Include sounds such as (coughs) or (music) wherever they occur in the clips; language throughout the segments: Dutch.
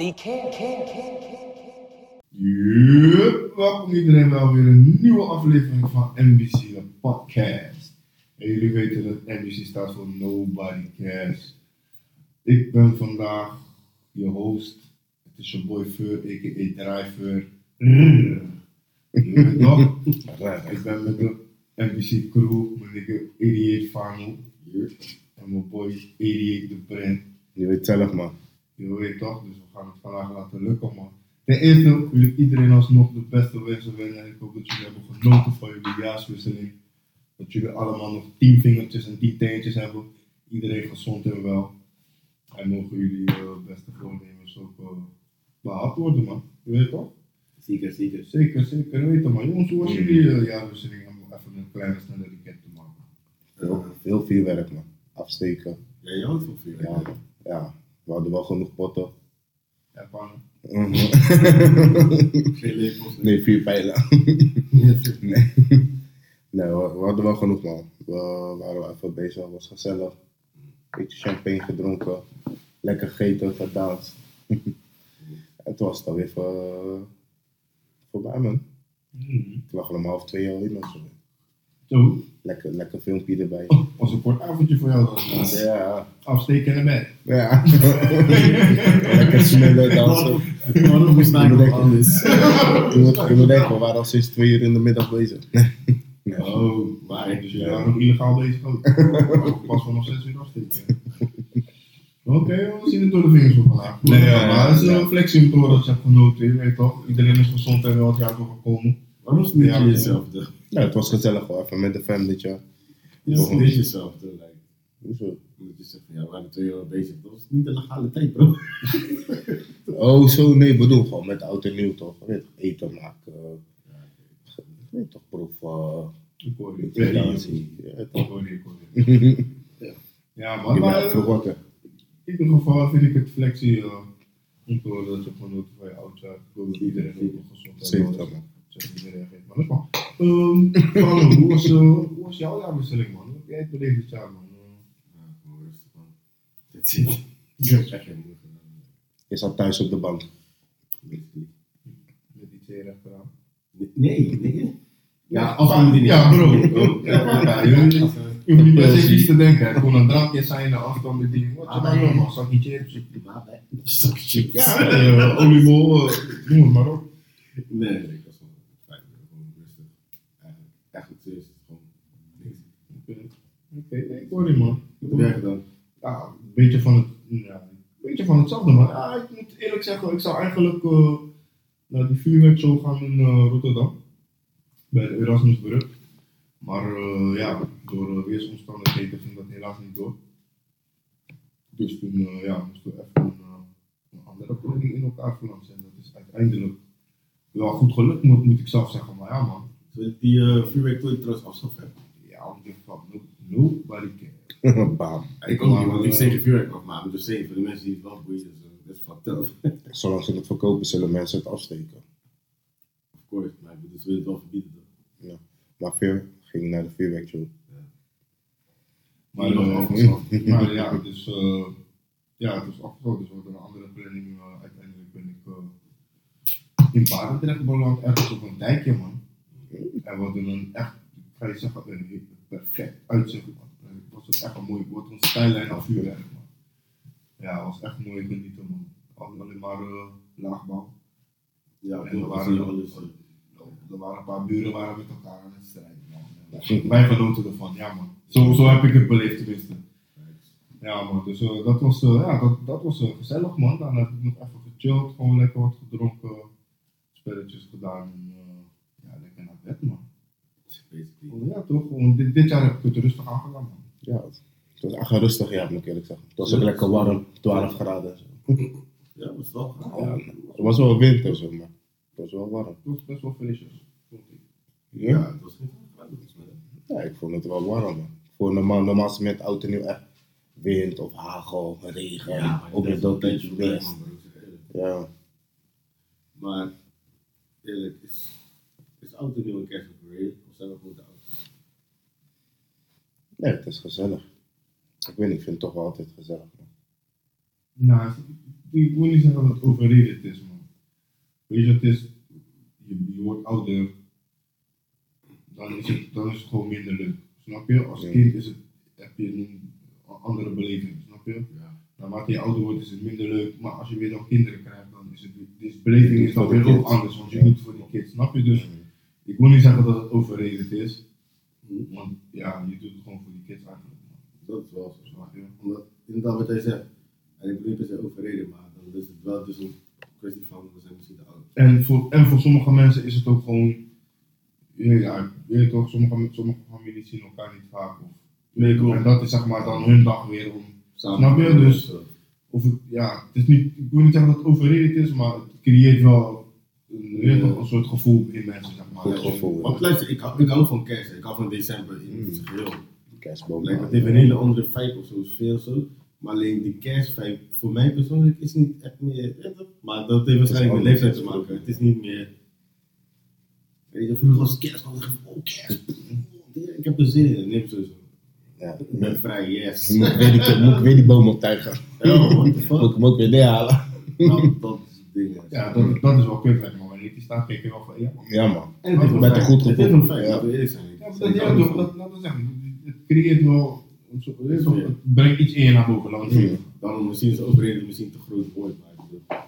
Nobody cares. Welkom iedereen bij weer een nieuwe aflevering van NBC, de podcast. En jullie weten dat NBC staat voor Nobody Cares. Ik ben vandaag je host. Het is je boy Fur, a.k.a. Driver. Je? Ik ben met de NBC crew, mijn nigga 88 Fano. En mijn boy 88 de Brand. Je weet zelf, man. Je weet toch, dus we gaan het vandaag laten lukken, man. Ten eerste wil ik iedereen alsnog de beste wensen wensen. Ik hoop dat jullie hebben genoten van jullie jaarswisseling. Dat jullie allemaal nog tien vingertjes en tien teentjes hebben. Iedereen gezond en wel. En mogen jullie eh, beste voornemens ook uh, behaald worden, man. Je weet toch? Zeker, zeker. Zeker, zeker weten, man. Jongens, hoe was jullie uh, jaarwisseling? Om even een kleine snelle recap te maken. Veel, veel vuurwerk, man. Afsteken. Ja, je houdt van vuur. Ja, ja. We hadden wel genoeg potten. Ja. Mhm. (laughs) Geen lepels. nee, vier pijlen. (laughs) nee. nee, we, we hadden wel genoeg, man. We waren wel even bezig, het was gezellig. Beetje champagne gedronken. Lekker gegeten, gedanst. (laughs) en toen was het alweer voor, voorbij, man. Hmm. Het lag om half twee al in of zo. Zo, Lekker, lekker filmpje erbij. oh, was een kort avondje voor jou dan. Ja, Afsteken en bed. ja. (laughs) lekker smullen, dansen. Waarom nog alles? Je moet, je moet denken, we waren al sinds twee uur in de middag bezig. (laughs) Oh, maar dus jullie waren nog illegaal bezig ook. Oh, Pas van nog zes uur afsteken. (laughs) Oké, we zien het door de vingers op vandaag. Nee, ja, maar het is een flexie dat je hebt genoten, je weet toch? Iedereen is gezond en wel het jaar doorgekomen. Waarom is het niet Ja, jezelfde? Ja, het was gezellig hoor, even met de fam dit jaar. Het is niet jezelfde. Like, Hoezo? moet je zeggen, ja, we waren twee jaar bezig. Dat was niet de legale tijd, bro. (laughs) Oh, zo, nee, bedoel gewoon met oud en nieuw toch? Weet, eten maken. Weet je toch, proeven. Ik hoor je. Ja, Ik hoor je, ik hoor je. Ja, man. Je (laughs) Maar wakker. in ieder geval vind ik het flexie uh, om te horen dat je genoten van je oudjaar. Ik wil dat iedereen ook nog gezond en Zeker, man. Zeg niet reageert, maar dat is. Ehm, Paolo, hoe was, eh, hoe was jouw jaarwisseling, man? Hoe heb jij het beleefd dit jaar, man? Ja, gewoon rustig, man. Dit zit. Ik heb echt geen moeite gedaan. Je zat thuis op de bank. Met die twee rechteraan. Nee, nee. Ja, we die niet ja, bro. (laughs) Je hoeft niet- je niet per se iets te denken. Gewoon een drankje zijn, een afstand met die. Wat je Ah, nou nee. nog, man? Zakje chips. Chips. Ja, eh, oliebol, eh, noem het maar op. Nee, nee, ik was gewoon fijn. Gewoon rustig. Eigenlijk, eigenlijk serieus, gewoon niks. Oké, Oké, nee, ik hoor je, man. Wat heb jij gedaan? Ja, een beetje van het, ja, een beetje van hetzelfde, man. Ja, ik moet eerlijk zeggen, ik zou eigenlijk eh, naar die vuurwerkshow gaan in eh, Rotterdam. Bij de Erasmusbrug. Maar eh, ja, door uh, weersomstandigheden ging dat helaas niet door. Dus toen ja, moesten we even een, een andere planning in elkaar flansen. En dat is uiteindelijk wel goed gelukt, moet, moet ik zelf zeggen. Maar ja, man. Wil die uh, vuurwerk toen trouwens afschaffen? Ja, ik denk van, nobody cares. (laughs) Bam. Ik ook niet, want ik zeg geen vuurwerk afmaken. Dus zeker voor de mensen die het wel boeien, uh, dat is fucked up. (laughs) Zolang ze het verkopen, zullen mensen het afsteken. Of course, maar ik bedoel, ze willen het wel verbieden. toch? Maar veel ging naar de vuurwerkshow. Maar, Die was eh, maar ja, dus, eh, ja, het was afgesloten. Dus we hadden een andere planning. eh, uiteindelijk ben ik eh, in Barendrecht beland, ergens op een dijkje, man. En we hadden een echt, ik ga je zeggen, een perfect uitzicht, Het was ook echt een mooi, was een stijllijn af. Ja, het was echt mooi genieten, man. Al- Alleen maar eh, laagbouw. Ja, En dat waren alles. uh, Er waren een paar buren waren met elkaar aan het strijden. man. Wij genoten ervan, ja man. Zo, zo heb ik het beleefd tenminste. Ja man, dus eh, dat was, eh, ja, dat, dat was gezellig man. Dan heb ik nog even gechilled, gewoon lekker wat gedronken, spelletjes gedaan en ja, lekker naar bed man. Basically. Ja toch, gewoon, dit, dit jaar heb ik het rustig aangedaan man. Ja, het het was echt een rustig jaar, moet ik eerlijk zeggen. Het was ook lekker warm, 12 graden. en zo. Ja, dat is wel. Ja, het was wel winter, zeg maar. Het was wel warm. Het was best wel frisjes. vond ik. Ja? Ja, het was geen. Ja, ik vond het wel warm, man. Voor normaal, normaal is het met oud en nieuw echt wind of hagel, regen, Ja, is wel dat tijdje eerlijk. Ja, Maar eerlijk, is, is oud en nieuw een kerst oud? nee, het is gezellig. Ik weet niet, ik vind het toch wel altijd gezellig. Man. Nou, ik wil niet zeggen dat het overrated is, man. Weet je, het is, je, je wordt ouder, dan is, het, dan is het gewoon minder leuk. Snap je? Als Ja. kind is het, heb je een andere beleving, snap je? Ja. Naarmate je ouder wordt is het minder leuk, maar als je weer dan kinderen krijgt, dan is het, dus beleving is dan weer ook kids. anders, want je het voor die kids, snap je? Dus ik wil niet zeggen dat het overrated is, want ja, je doet het gewoon voor die kids eigenlijk. Dat is wel zo. Je? Omdat, inderdaad wat hij zegt, en ik niet per se overreden, maar dan is het wel dus een kwestie van, we zijn misschien te oud. En voor, en voor sommige mensen is het ook gewoon, ja, ja je weet toch, sommige, sommige families zien elkaar niet vaak. Of, Nee. En dat is zeg maar dan hun dag weer om, Samen. Snap je? Dus- of het, ja, het is niet, ik wil niet zeggen dat het overrated is, maar het creëert wel toch, een soort gevoel in mensen, zeg maar. Goed Dat je- gevoel, ja. Want luister, ik hou, ik hou van kerst, ik hou van december in Mm. het geheel. Kerstboom. Het heeft een hele andere vibe of zo, sfeer of zo. Maar alleen die kerstvibe, voor mij persoonlijk, is niet echt meer. Maar dat heeft waarschijnlijk met leeftijd te maken. Het is niet meer. Weet je, vroeger was kerst, dan dacht ik van, oh kerst. Ik heb er zin in, neem zo. Ja. Ik ben vrij, yes. Moet ik weer die, moet ik weer die boom optuigen? Ja, the (laughs) Moet ik hem ook weer neerhalen? Nou, dat is het ding. Ja, dat, dat is wel kut, die staat, kijk je wel van, ja man. Ja man. En het Met een goed Het heeft gevoel. een vibe, Ja. eerlijk zijn. Ja, dat, ja, dat, dat, dat is echt, het creëert wel, toch, Ja. het brengt iets in je naar boven, laat het zeggen. Dan misschien is het overreden misschien te groot woord, maar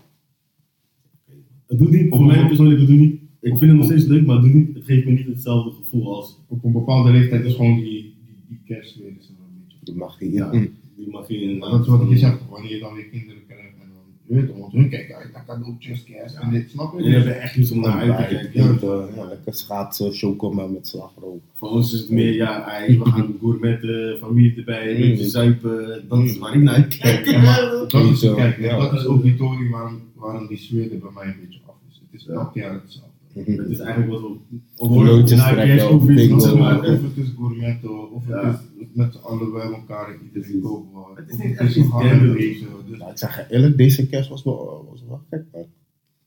Het doet niet, voor mij persoonlijk, het doet niet. Ik vind het nog steeds leuk, maar het, doet niet, het geeft me niet hetzelfde gevoel als Op een bepaalde leeftijd is gewoon die, die, die kerst weer is er een beetje. Die mag hier. ja, die magie Maar dat is wat ik je zeg, wanneer je dan weer kinderen toch, want hun kijken uit naar cadeautjes, kerst en dit, snap je? En je hebt er echt iets om naar uit te kijken. ja, lekker schaatsen, chocomel met slagroom. Voor ons is het meer, ja, ey, we gaan (laughs) gourmetten, familie erbij, een beetje zuipen. Dat is waar ik naar uitkijk. Ja, maar (laughs) dat is, Zo, kijk, ja. dat is ook die theorie waarom, waarom die sfeer er bij mij een beetje af is. Het is Ja. elk jaar hetzelfde. Het is eigenlijk wat we kerst ook weer bingo. zeg Maar of het is gourmetto, of het Ja. is met z'n allen bij elkaar en iedereen wat. Het is Of niet het echt is iets een eten. Dus Nou, ik zeg je eerlijk, deze kerst was wel, was wel gek man.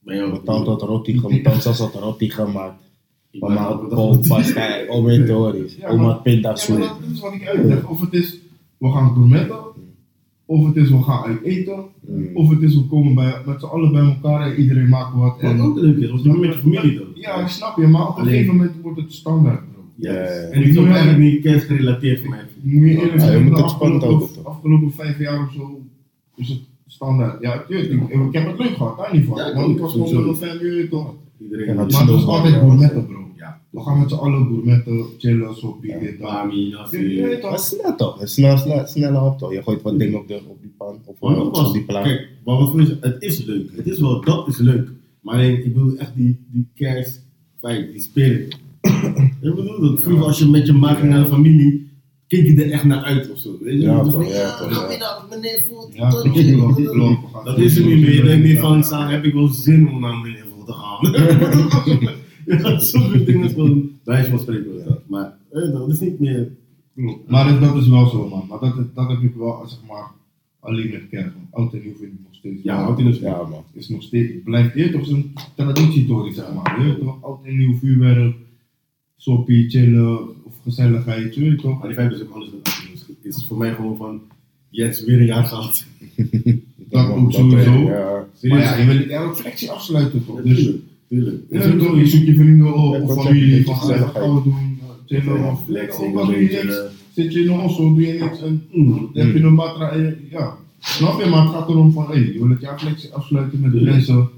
Mijn tante had roti gemaakt, mijn tante had roti gemaakt. ik Mama had pol, pasta, oma tories. Ja, Oma had pindasoep. Dat is wat ik uitleg. Of het is, we gaan gourmetten, of het is, we gaan uit eten, Mm. of het is, we komen bij, met z'n allen bij elkaar en iedereen maakt wat. Wat En, ook leuk is, want je met je familie dan. ja, ik snap je, maar op een gegeven moment wordt het standaard. Ja, ja, ja. En ik is ook eigenlijk niet kerst gerelateerd voor mij. Moet je eerlijk Ja, je moet de het spannend afgelopen, houden, toch? afgelopen vijf jaar of zo is het standaard. Ja, tuurlijk, ik, ik heb het leuk gehad, daar niet van. Ja, ik want ik was gewoon met mijn family, toch? Iedereen Maar dat het is was altijd wel, gourmetten, bro. We gaan met z'n allen gourmetten, chillen, Je nasi. weet Maar toch? snel toch? Snel, snel, snelle hap toch? Je gooit wat dingen op, de, op die pan of Maar op die plaat. kijk, maar wat voor is, het is leuk. Het is wel, dat is leuk. Maar alleen, ik bedoel echt die, die kerst, die spirit. (coughs) ik bedoel dat vroeger als je met je ging naar de familie, keek je er echt naar uit of zo. Weet je? Ja, toch, van, ja, toch, meneer Voet. Ja, (laughs) Dat is er niet meer. Je denkt niet van, heb ik wel zin om naar meneer Voet te gaan. (laughs) (laughs) Gaat zulke dingen gewoon, bij wijze van spreken dat. Maar eh, dat is niet meer. Maar dat, dat is wel zo, man. Maar dat, dat heb ik wel, zeg maar, alleen met. Want oud en nieuw vind ik nog steeds. ja, wel- houdt in het Ja man. is nog steeds, blijft hier toch zo'n traditietory, zeg maar. Je toch, oud en nieuw vuurwerk, soppie, chillen, of gezelligheid, je weet toch. Maar die vibe is ook anders. Het is voor mij gewoon van, yes, weer een jaar gehad. (laughs) Dat ook sowieso. Ja. Maar ja, je wil elke flexie afsluiten toch. Dus, Tuurlijk, weet toch, je zoekt je vrienden op, Ja, of familie, van gezelligheid. gaan we doen, chillen, Ja, of flexing, ook wat doe je een beetje, eh, Zit je in een osso, doe je niks en Mm. dan heb je een batra en je- ja. Snap je, maar het gaat erom van, hé, je wil het jaar flexie afsluiten met de mensen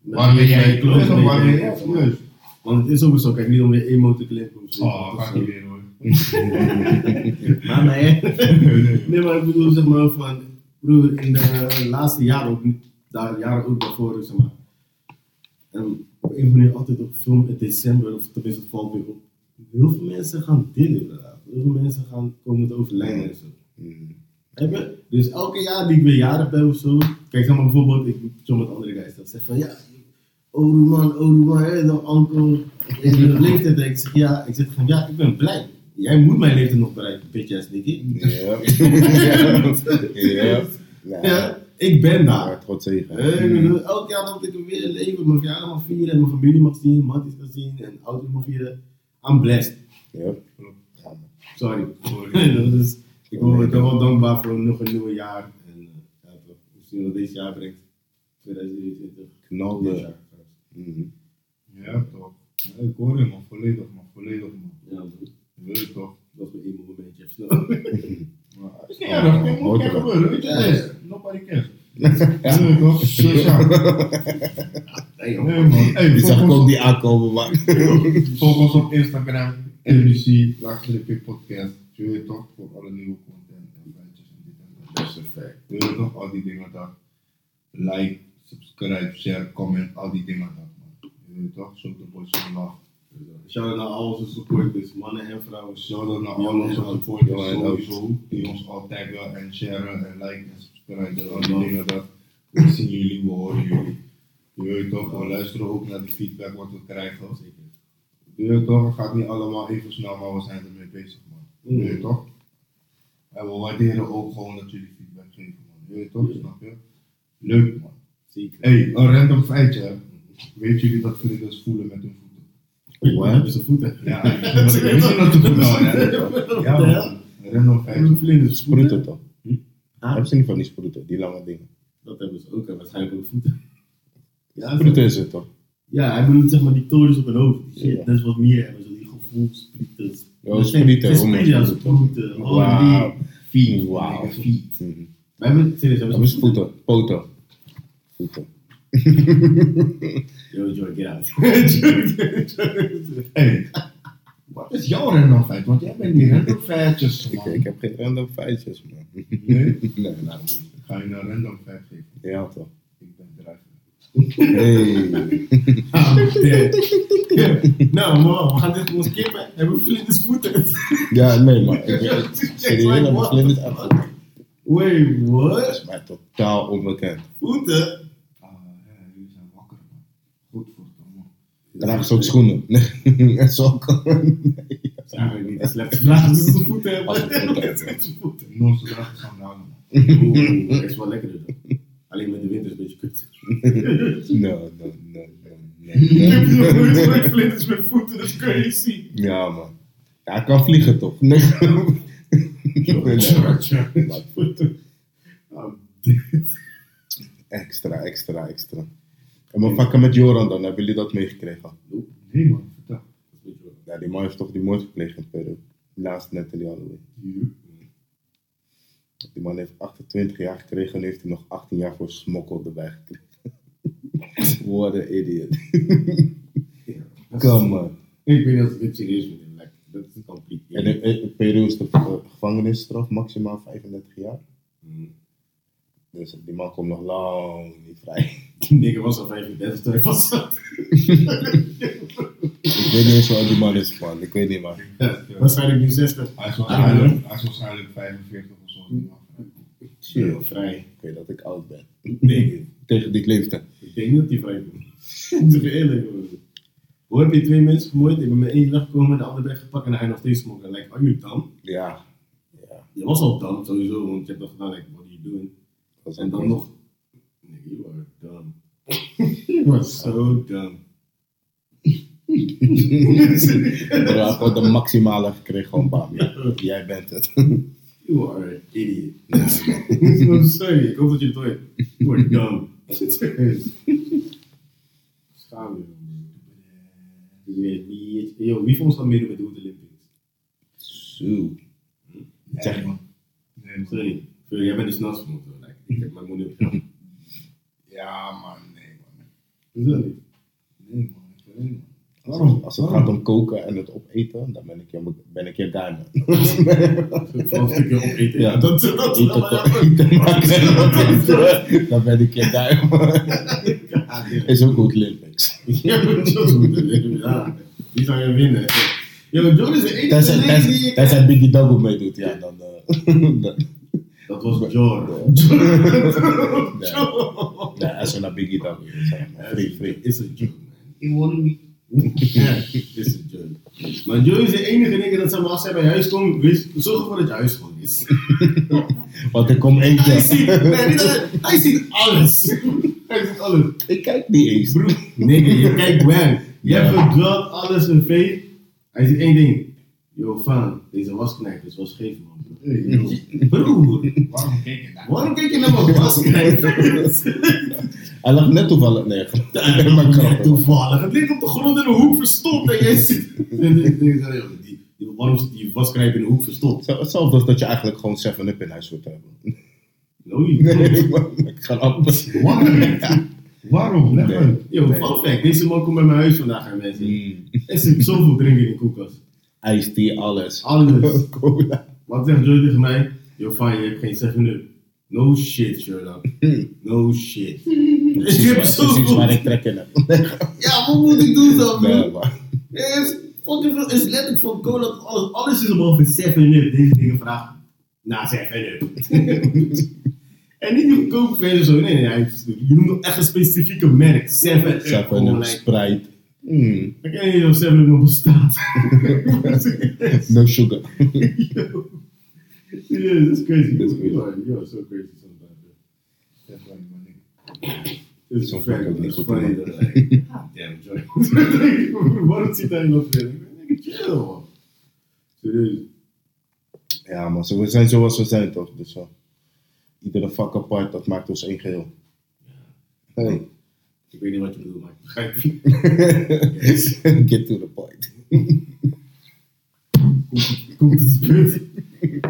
waarmee jij, close ja, waarmee mee- jij, juist. Want het is ook zo, kijk, niet om weer emo te zo. Oh, ga niet weer hoor. (laughs) Maar nee. (laughs) nee, maar ik bedoel, zeg maar, van, broer, in de laatste jaren ook, niet- daar jaren ook daarvoor, zeg maar. En op een manier altijd op film in december, of tenminste het valt weer op. Heel veel mensen gaan dit inderdaad. Heel veel mensen gaan komen te overlijden en zo. Mm. Je? Dus elke jaar die ik weer jaren ben of zo. Kijk, zeg maar bijvoorbeeld, ik zo met andere guys dat zeg van ja, oude man, oude man, hé, dan onkel. Ik ben leeftijd. Ik zeg ja, ik zeg van ja, ik ben blij. Jij moet mijn leeftijd nog bereiken, bitch ass Nicky. Ja. (laughs) (laughs) Ja. Ja. Ik ben daar. Ja, trots ik bedoel, Elk jaar dat ik weer leven, mijn verjaardag mag vieren en mijn familie mag zien, matties kan zien en ouders mag vieren. I'm blessed. Ja. Sorry. (laughs) dat is, ik ben ik ben wel dankbaar voor nog een nieuwe jaar. En uh, we zien wat deze jaar brengt. 2023. Knalde. Ja, Mhm. Ja, toch. Ja, ik hoor je man, volledig man, volledig man. Ja, man. Je weet het toch. Dat mijn één momentje even snel. (laughs) Maar het is niet erg, dit moet hoort gebeuren, weet je Ja. wat het is? Nobody cares. Weet het toch, (laughs) sociaal. Nee, Nee man, hey, Die zag ook niet aankomen, man. (laughs) volg ons op Instagram, NBC, laagstreepje podcast. Je weet toch, voor alle nieuwe content en feitjes en dit en dat. Dat is een fact. Je weet toch, al die dingen daar. Like, subscribe, share, comment, al die dingen daar man. Je weet toch, zo de boys van love. Shout-out naar al onze supporters, mannen en vrouwen. Shout-out naar Ja, al onze supporters sowieso, die ons al taggen en sharen en liken en subscriben. Al die dingen dat we zien jullie, we horen jullie. Je weet toch, we luisteren ook naar de feedback wat we krijgen. Je weet toch, het gaat niet allemaal even snel, maar we zijn ermee bezig man. Je weet toch? En we waarderen ook gewoon dat jullie feedback geven man. Je weet toch, snap je? Leuk man. Zeker. Hey, een random feitje. Weet jullie dat vlinders voelen met hun voeten? Wat hebben ze voeten? Ja, (laughs) ik weet niet dat te voeten. Ja, man. Een random feitje. Vlinders Sproeten toch? Ah, Hebben ze niet van die sproeten, die lange dingen? dat hebben ze ook en waarschijnlijk ook voeten. Ja, Sproeten is het toch? ja, hij bedoelt zeg maar die torens op hun hoofd. Shit, dat is wat meer hebben, zo die gevoelsprieters. Ja, sprieten, Het homo- is ja, sproeten. Oh, Wauw. Feet. Wauw. Feet. Mhm. Wij hebben, serieus, hebben Hebben ze ze voeten? Poten. Voeten. (laughs) Joy, get out. (laughs) Hey, wat is jouw random feit? Want jij bent die random feitjes, Ik, man. ik heb geen random feitjes, man. Nee? (laughs) Nee, nou niet. Ik ga je een random feit geven. Ja, toch? Ik ben driver. Hey. Dead. nou, man, we gaan dit ons kippen. Hebben we vlinders voeten? Ja, nee, maar ik ben (laughs) what vlinders? Wait, Dat what? is mij totaal onbekend. Voeten? Ah, ja, jullie zijn wakker, man. Goed voor het man. Dragen ze ook schoenen? Nee, en sokken? Nee. Dat is eigenlijk niet de slechte vraag. Dus ze voeten hebben. Als ze voeten hebben. Als ze voeten. Noorse dragen gaan man. Oeh, dat is wel lekkerder dan. Alleen met de winter is een beetje kut. No, no, no, no, Ik heb nog nooit vlinders met voeten, dat is crazy. Ja, man. Ja, hij kan vliegen toch? Nee. (laughs) Oh, dit. Extra, extra, extra. Mijn vakken met Joran dan, hebben jullie dat meegekregen? Nee, man. Vertel. Ja, die man heeft toch die moord gepleegd in Peru. Laatst Natalie Holloway. Die man heeft 28 jaar gekregen en heeft hij nog 18 jaar voor smokkel erbij gekregen. (laughs) What an idiot. Come on. Ik weet niet of ik dit serieus moet. Like, dat is compleet. En in, in Peru is de eh, gevangenisstraf maximaal 35 jaar. Mm. Dus die man komt nog lang niet vrij. (laughs) Die nigger was al 35 toen hij vast zat. Ik weet niet eens hoe oud die man is, man. Ik weet niet, man. Waarschijnlijk nu 60. Hij is waarschijnlijk, hij is waarschijnlijk 45 of zo. man. Shit. Vrij. Ik weet dat ik oud ben. Nee, (laughs) Tegen die leeftijd. ik denk niet dat hij vrij komt. (laughs) Ik zeg je eerlijk. hoor. Hoe heb je twee mensen gemoord? Ik ben met één weggekomen, de ander ben gepakt en hij nog steeds smoken. Like, are you dumb? Ja. Ja. Je was al dumb sowieso, want je hebt toch gedaan, like, what are you doing? Dat En dan nog. Nee, you are dumb. you are so dumb. Ja, gewoon de maximale gekregen, gewoon bam. Ja, jij bent het. (laughs) You are an idiot. (laughs) I'm sorry, ik hoop dat je het hoort. You are dumb. (laughs) Schaam je. man. Yo, wie van ons gaat meedoen met de Hoed Olympics? Zo. Zeg man. Nee, man. Sorry, jij bent de snelste van. Like, ik heb mijn moeder op Ja, man. Nee, man. Hoezo niet? Nee, man. Ik weet niet, man. Als het, als het gaat om koken en het opeten, dan ben ik je, ben ik je guy, man. (laughs) Vooral een stukje opeten. Ja. (laughs) dat, dat, dat, Eten, eten (laughs) maken dan ben ik je guy, man. Is ook goed Olympics. Ja, dat is goed. Ja, die zou je winnen. Yo, John is de enige die tenzij ik- Biggie Doggo meedoet, ja, dan... dan- Dat was (laughs) John. Nee. Nee, als we naar Biggie zijn, man. Free, free. Is een joke, man. Ik word niet. Ja, is een joke. Maar Joe is de enige nigger dat maar, als hij bij huis komt, wees- zorg ervoor dat je huis gewoon is. (laughs) Want ik kom één Hij ziet, keer. nee, niet dat- hij ziet alles. Hij ziet alles. Ik kijk niet eens. Broer, nigger, je kijkt wang. Je Ja. hebt alles een fake. Hij ziet één ding. Yo, fan, deze wasknecht is wel scheef, man. (laughs) Broer, Waarom kijk je daar? waarom kijk je naar mijn wasknecht? (laughs) Hij lag net toevallig. Nee, Ja, maar net toevallig. Het ligt op de grond in een hoek verstopt en jij die- Waarom zit die waskrijp in een hoek verstopt? Hetzelfde als dat je eigenlijk gewoon 7-up in huis moet hebben. (laughs) Nee, maar ik ga op. Waarom? Waarom? Nee. Yo, fun fact. Deze man komt bij mijn huis vandaag en mensen. Mm. Er zit zoveel drinken in de koelkast. Ijs, die, alles. Alles. (laughs) Cola. Wat zegt Joy tegen mij? Fine, je hebt geen 7-up. No shit, Sherlock. (laughs) No shit. Ik heb zo precies waar ik trek in heb. (laughs) Ja, wat moet ik doen dan, bro? Nee. Er is, is letterlijk van cola alles. Alles is behalve 7-up. Deze dingen vragen na 7-up. en niet die goedkope versie zo. Nee, nee, je noemt nog echt een specifieke merk. 7-up. 7 Gewoon, up, like, Sprite. Mm. Ik weet niet of 7-up nog bestaat. (laughs) No sugar. (laughs) Serieus, dat is crazy. Is crazy. Yo, so crazy sometimes. yo. Man, ik- Dit is ook dat niet is goed, funny. man. dat, like, (laughs) God damn, Joy. Waarom zit hij nog weer? Ik denk, chill, man. Serieus. Ja, maar zo, we zijn zoals we zijn toch? Dus uh, iedere vak apart, dat maakt ons één geheel. Hey. Ik weet niet wat je bedoelt, maar ik begrijp je. (laughs) Get to the point. (laughs) Komt het punt?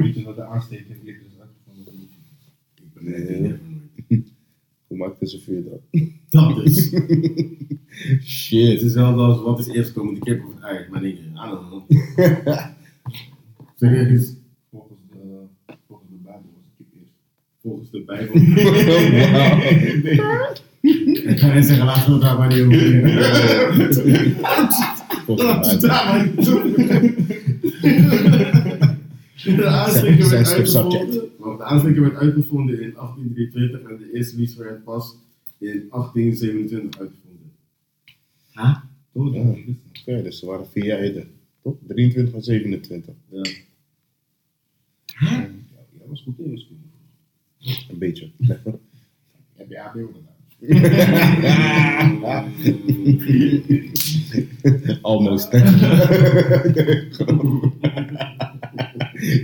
Weet je wat de licht is uitgevonden? Ik ben net (laughs) Hoe maakt deze vuur dat? Dat is. Het Shit. is hetzelfde als wat is eerst komen, de kip of het ei. Maar nee, I don't know. Serieus. Volgens de, volgens de Bijbel was het kip eerst. Volgens de Bijbel. Ik ga net zeggen, laten we het daar maar niet over beginnen. Laten we daar maar niet over beginnen. De aansteker werd uitgevonden. want De aansteker werd uitgevonden in 1823 en de eerste lease werd pas in 1827 uitgevonden. Ha? Toch? Ja. Oké, dus ze waren vier jaar eerder. Toch? 23 en 27. Ja. Ja, jij was goed in. Een beetje. Heb je HBO gedaan? (laughs) Almost.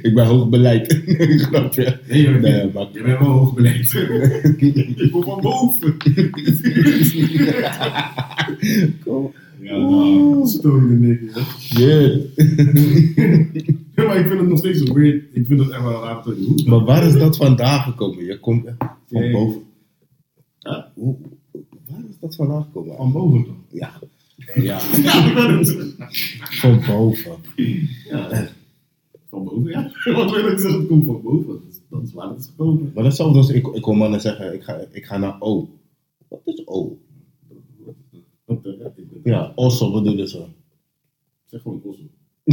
ik ben hoogbeleid. Grapje. Nee, joh, Nee, je maar- bent wel hoog beleid. (laughs) ik kom van boven. Ja, nou. Story nek. ja. Maar ik vind het nog steeds weird. Ik vind het echt wel raar te doen. Maar waar is dat vandaan gekomen? Je komt van boven. Huh? Hoe- Waar is dat vandaan gekomen? Van boven toch? Ja. Ja, (laughs) van boven. Ja. Van boven, ja. Wat wil ik zeggen? Het komt van boven. Dat is, waar het is gekomen. Maar dat is hetzelfde als ik, ik hoor mannen zeggen, ik ga, ik ga naar O. Wat is O? Ja, Osso bedoelen ze. Zeg gewoon Osso. (laughs)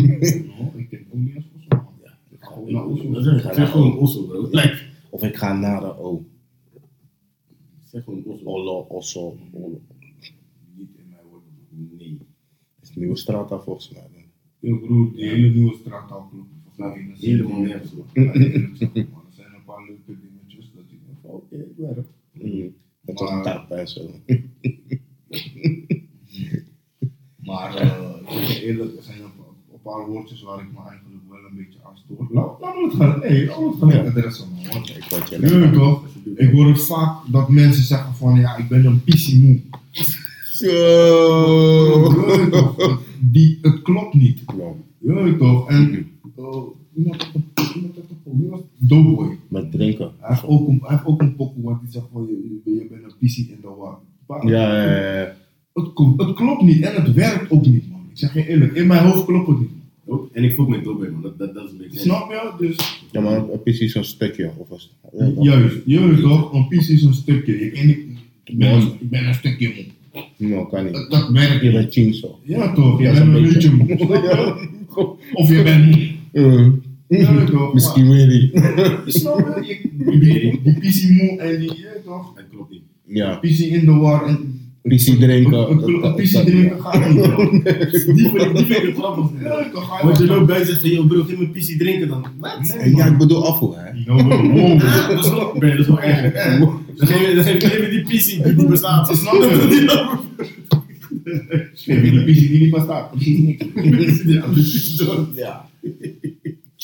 Oh, ik ken ook niet eens Osso. man. Ja. Ik ga gewoon naar Osso. Zeg, gewoon Osso, bro. Of ik ga naar de O. zeg gewoon Osso. Ollo, Osso. Niet in mijn woorden. Nee. Dat is een nieuwe straat daar volgens mij. Yo broer, die hele nieuwe straattaal klopt. Volgens mij in de Helemaal nergens. Er zijn een paar leuke dingetjes dat je denkt van, oké, het werkt. Mm. Dat was een tarp en zo. (laughs) Maar ik zeg je eerlijk, er zijn een paar, een paar woordjes waar ik me eigenlijk wel een beetje aan stoor. Laat, laat me het gaan, hey, laat me het gaan Ja. de rest van me. Want Ik word je weet toch, ik hoor het vaak dat mensen zeggen van ja, ik ben een pissie moe. Toch, Die, het klopt niet. Je weet toch, en was het? Doughboy. Met drinken. Hij heeft ook een, hij heeft ook een pokoe waar hij zegt van je, je, bent een pissie in de war. Ja, ja, ja, ja. Het klopt niet en het werkt ook niet man. Ik zeg je eerlijk, in mijn hoofd klopt het niet. Oh, En ik voel me dope, man. Dat, dat, dat is een beetje. Snap je? Dus Ja, maar een precies zo'n stukje. Of was ja, juist, je weet toch, een pissie is een stukje. Je kan niet, ik, ben een, ik ben een stukje moe. No, kan niet. Dat, dat werkt Je niet. bent chinzo. Ja toch, je Ja, bent zo'n een beetje moe. (laughs) snap je? Of je bent moe. Uh, Ja. Misschien really. (laughs) Je snapt je? Je- Die, die pissie moe en die, je weet toch. Dat klopt niet. Ja. Pissie in de war en... Pissie drinken. Pissie drinken gaat niet. bro. (laughs) Die vind ik, die vind ik grappig. Ja, Want je wel- loopt bij en zegt van, yo bro, geef me pissie drinken dan. Wat? Nee, Ja, ik bedoel afvoer, hè? (laughs) No, wow. Dat is ben je, dat is erger. (laughs) Dan geef je, die pissie die niet bestaat. Snap je? Geef je die pissie die niet bestaat. Ja, precies zo. Ja.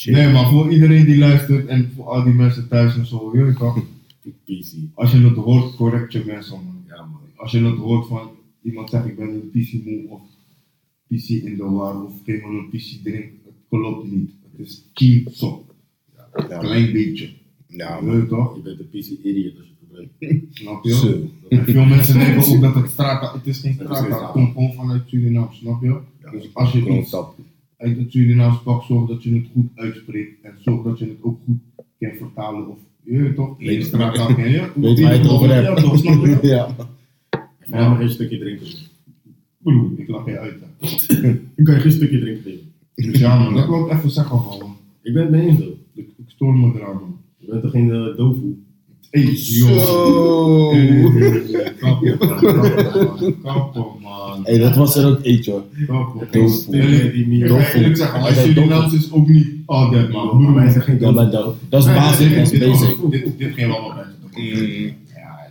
Nee, maar voor iedereen die luistert en voor al die mensen thuis en zo, je Pissie. als je het hoort, correct je mensen. Als je het hoort van iemand zegt ik ben een PC moe of PC in de war of geef me een PC drink, het klopt niet. Het is cheap. Een Ja, klein beetje. ja je toch? Je bent een PC idiot als je het gebruikt. Snap je? Zo. Veel mensen denken ook dat het straat, het is geen Het is straat, geen het straat. komt gewoon vanuit Suriname, snap je? Ja. Dus als je iets uit het Surinaams pak, zorg dat je het goed uitspreekt en zorg dat je het ook goed kan vertalen of, je toch, in de Weet- ken je. Weet waar je het over Ja, hebt. toch, snap je? (laughs) Ja. Ga maar geen stukje drinken. Broer, ik lach je uit. Ik kan je geen stukje drinken. Dus ja man, dat wil ik even zeggen van man. Ik ben het mee eens hoor. Ik, ik stoor me eraan man. Je bent toch geen uh, dofu? Hey, joh. Kappen, man. Hey, dat was er ook eentje hoor. Kappen. Surinaams is ook niet altijd man. Maar wij zeggen geen dofu. dat, dat is basic, dat is Dit- basic. Dit, ging wel wat beter. Mm. Ja,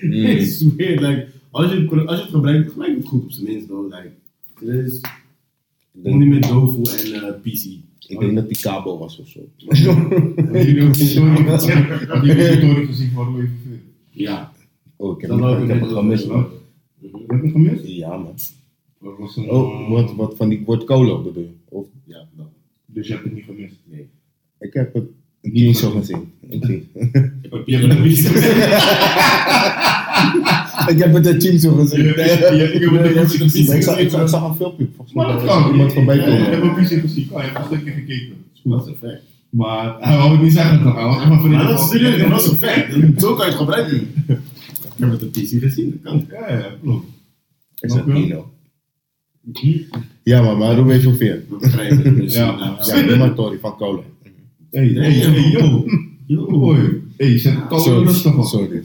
dit is Mm. Is weird, like, als, je, het- als je het gebruikt, gebruik het goed op zijn minst. Though. Like, is niet meer dofu en eh, PC. ik denk dat die kabel was of zo. Jullie ook gezien Verveer? Ja. Oh, ik heb, Dat ik heb het gemist man. Je hebt het gemist? Ja man. Dat was een, Oh, wat, wat van die woord cola bedoel je? Of, Ja, dat. Dus je hebt het niet gemist? Nee. ik heb het Niet zo gezien. gezien. Ik heb Je hebt het niet gemist? Ik heb het een team zo gezien. Ik heb het keer gezien. Ik zag, ik ik een filmpje. Maar dat was kan. iemand Ik heb een PC gezien. Oh, je hebt een stukje gekeken. Dat is een fact. Maar hij wou het niet zeggen toch? Hij was echt maar voor Maar dat is serieus, dat is een fact. Zo kan je het gebruiken. Ik heb het op PC gezien, dat kan. Ja, ja, klopt. Is dat Snap je? Nino? Ja, maar, maar hoe weet je hoeveel? Ja. Ja, de Matori van cola. Hey, hey, hey, yo. Yo. Hey, zet het koud rustig op. Sorry.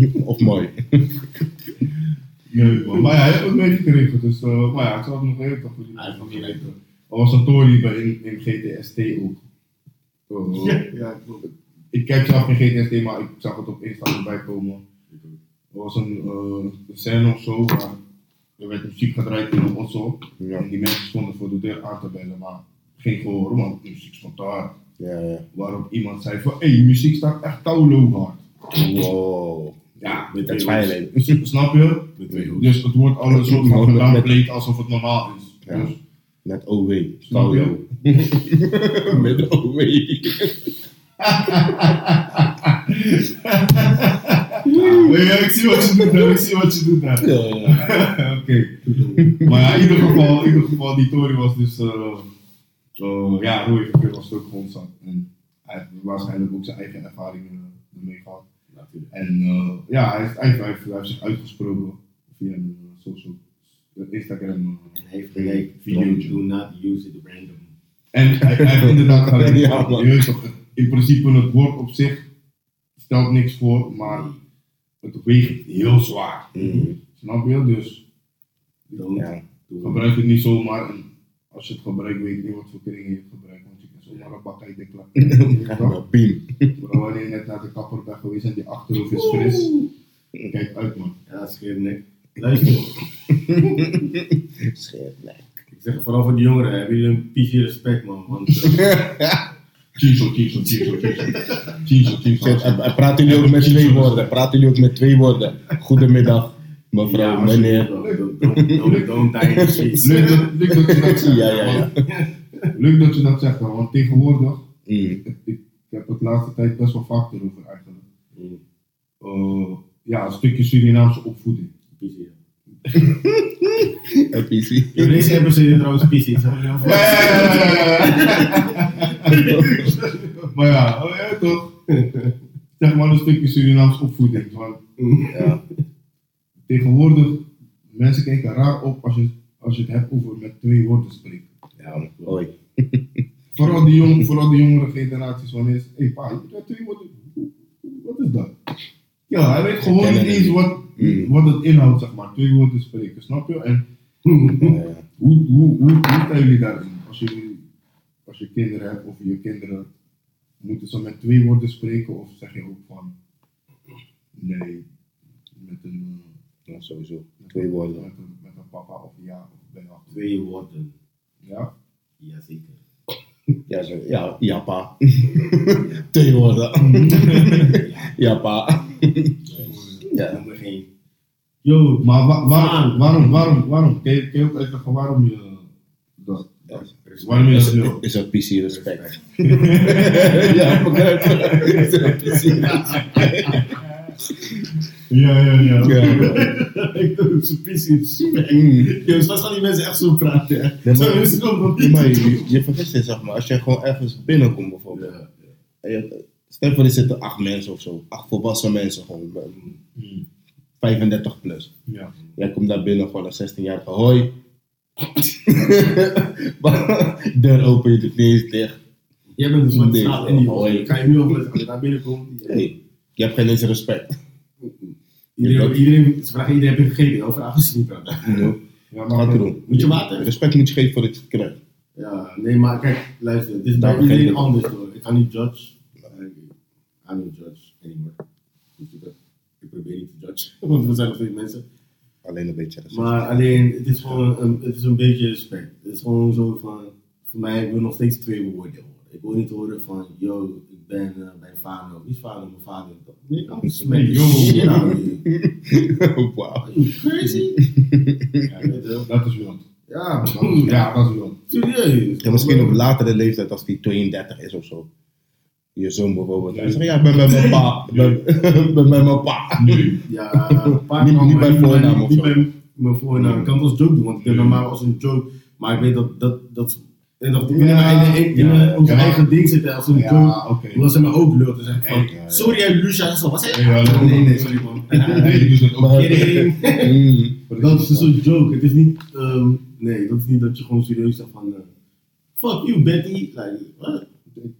(laughs) Of mooi. (laughs) Man. Maar ja, hij heeft het meegekregen. Dus, uh, maar ja, ik zal het nog even toch voor die. Er was een Tory bij in, in GTST ook. Oh, Ja, ja. Ik kijk zelf geen GTST, maar ik zag het op Insta erbij komen. Er was een, uh, een scène of zo waar er werd muziek gedraaid in een auto. Ja, En die mensen stonden voor de deur aan te bellen, maar geen gehoor, want de muziek stond ja, ja. Waarop iemand zei van, hé, hey, muziek staat echt koulo hard. Wow. Ja, Met Dat twee. (laughs) Snap je? Met twee hoes. Dus het wordt al een soort van gedownplayed alsof het normaal is. Ja. Dus, Met OW. Snap je? (laughs) Met OW. (laughs) ja, ik zie wat je doet daar, ik zie wat je doet daar. Ja. Oké. Maar ja, in ieder geval, in ieder geval die Tory was dus, eh eh, ja, Roy was ook gewoon zat. En hij heeft waarschijnlijk ook zijn eigen ervaringen ermee gehad. En eh, ja, hij heeft, hij, heeft, hij, heeft, hij heeft zich uitgesproken via een uh, social, Instagram eh, Hij heeft gelijk. videootje. Do not use it random. En hij, hij heeft inderdaad gelijk. Ja, in principe het woord op zich stelt niks voor, maar het weegt heel zwaar. Mm. Snap je? Dus Don't Ja. gebruik het niet zomaar. En als je het gebruikt, weet je niet wat voor kringen je het zomaar een bak uit de klap. Ja, Piem. Vooral wanneer je net naar de kapper bent geweest en die achterhoofd is fris. Kijk uit man. Ja, scheer nek. Luister, Scheert, nee. ik zeg vooral voor die jongeren, hebben jullie een PC respect man. Want eh, Chiso, chiso, chiso, chiso. Chiso, chiso. Zet- en- en Praten jullie ook met twee woorden? Praten jullie ook met twee woorden? Goedemiddag, mevrouw, ja, meneer. Don't, die in the streets. Leuk dat, leuk dat je dat zegt. Ja, ja, ja. Leuk dat je dat zegt, man, want tegenwoordig, Mm. ik, ik, ik heb het de laatste tijd best wel vaak erover eigenlijk. Mm, Uh, ja, een stukje Surinaamse opvoeding. PC, (laughs) ja. Een PC. In deze episode trouwens PC. Maar ja, oh ja, toch? Zeg maar een stukje Surinaamse opvoeding. Want Ja. tegenwoordig, mensen kijken raar op als je, als je het hebt over met twee woorden spreken. Ja, hoi. (laughs) Vooral die, jong, vooral die jongere generaties, wanneer is, hé hey, pa, je twee woorden, wat is dat? Ja, hij weet gewoon niet eens wat, Mm. wat het inhoudt, zeg maar, twee woorden spreken, snap je? En (laughs) hoe, hoe, hoe, hoe staan jullie daarin? Als je, als je kinderen hebt of je kinderen, moeten ze met twee woorden spreken of zeg je ook van, nee, met een, ja, sowieso. eh, Twee woorden. Met een, met een papa of een ja of ben. Twee woorden. Ja? Jazeker. Ja, zo, ja, (laughs) (laughs) ja, pa. Twee woorden. Ja, pa. Ja. Noem geen. Yo, Maar wa- waarom, waarom, waarom, waarom? Kun je, kun je ook uitleggen waarom je dat... Ja, Waarom je Is, dat wil? is dat PC respect? (laughs) ja, begrijp? Is dat PC Ja, ja, ja. Ja. (laughs) Ik doe zo'n pissie. Mm. Yo, soms gaan die mensen echt zo praten. hè. Nee, Zo maar- is het ook nog Nee, niet. maar je, je vergist het, zeg maar. Als je gewoon ergens binnenkomt bijvoorbeeld. Ja. En je- Stel voor, er zitten acht mensen of zo. Acht volwassen mensen gewoon. eh, Hmm. 35 plus. Ja. Jij komt daar binnen, gewoon een 16-jarige. Hoi. (laughs) Deur open, je doet niet dicht. Jij bent dus van de straat en die hoi. Kan je nu over als je daar binnenkomt? Nee, je hebt geen eens respect. Iedereen, iedereen, ze vragen iedereen heb je gegeten. Over vragen ze niet. Ja, gaat? Moet je water? Respect moet je geven voor het krijgt. Ja, nee, maar kijk, luister, het is bij iedereen anders hoor. Ik ga niet judge. I don't judge anymore. Ik- Ik probeer niet te judge, (laughs) want we zijn nog steeds mensen. Alleen een beetje respect. Maar alleen, het is gewoon een, het is een beetje respect. Het is gewoon zo van, voor mij, ik wil nog steeds twee woorden. Ik wil niet horen van, yo, ik ben uh, bij Fano. Wie is Fano? Mijn vader. Nee, ik kan smack the Yo. shit out of you. Wauw. Are you (laughs) crazy? Ja, dat is wild. Ja, Dat is- Ja, dat is wild. serieus. Ja, misschien op latere leeftijd, als die 32 is of zo. Je zoon bijvoorbeeld. Hij zegt, ja, ik ben met mijn pa. Ik ben, ben mijn pa. Nu. Ja, Niet- niet bij voornaam niet of zo. bij mijn voornaam. Ik kan het als joke doen, want ik denk normaal als een joke. Maar ik weet dat dat. dat en dat Ja, in, in, in onze eigen ding zitten als een Ja, joke. oké. Omdat ze me ook lult. Van, sorry Lucia. Zo, ja. nee, nee, sorry man. (laughs) Nee, ook. Kidding. Mm. Dat is een soort joke. Het is niet, ehm, nee, dat is niet dat je gewoon serieus zegt van, eh, fuck you Betty. Like, what?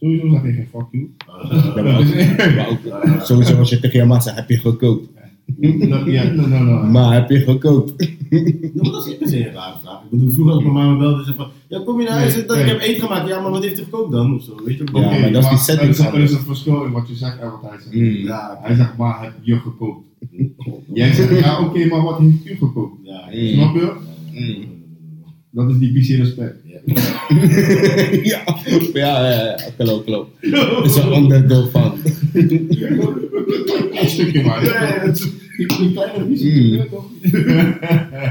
Sowieso zeg je geen fuck you. Ja, maar ook- maar ook- Sowieso als je tegen je man zegt, heb je gekookt? No, Ja, no, no, no. Maar heb je gekookt? (laughs) Maar dat is niet per se een rare vraag. Ik bedoel, vroeger als mijn mama belde, zei van, ja, kom je naar huis, Nee, dat nee. ik heb eten gemaakt. Ja, maar wat heeft hij gekookt dan? Of zo, weet je? Ja, maar dat is die setting Er is, een verschil in wat je zegt en wat hij zegt. Mm. Ja, Hij zegt, maar heb je gekookt? (laughs) Jij zegt, ja oké, maar wat heeft u gekookt? ja, Mm. Snap je? Mm. Dat is die PC respect. (laughs) ja, ja, ja, ja, klopt, klopt. Het is een onderdeel van. Een stukje maar. Ja, dat Die die kleine PC, Mm. toch?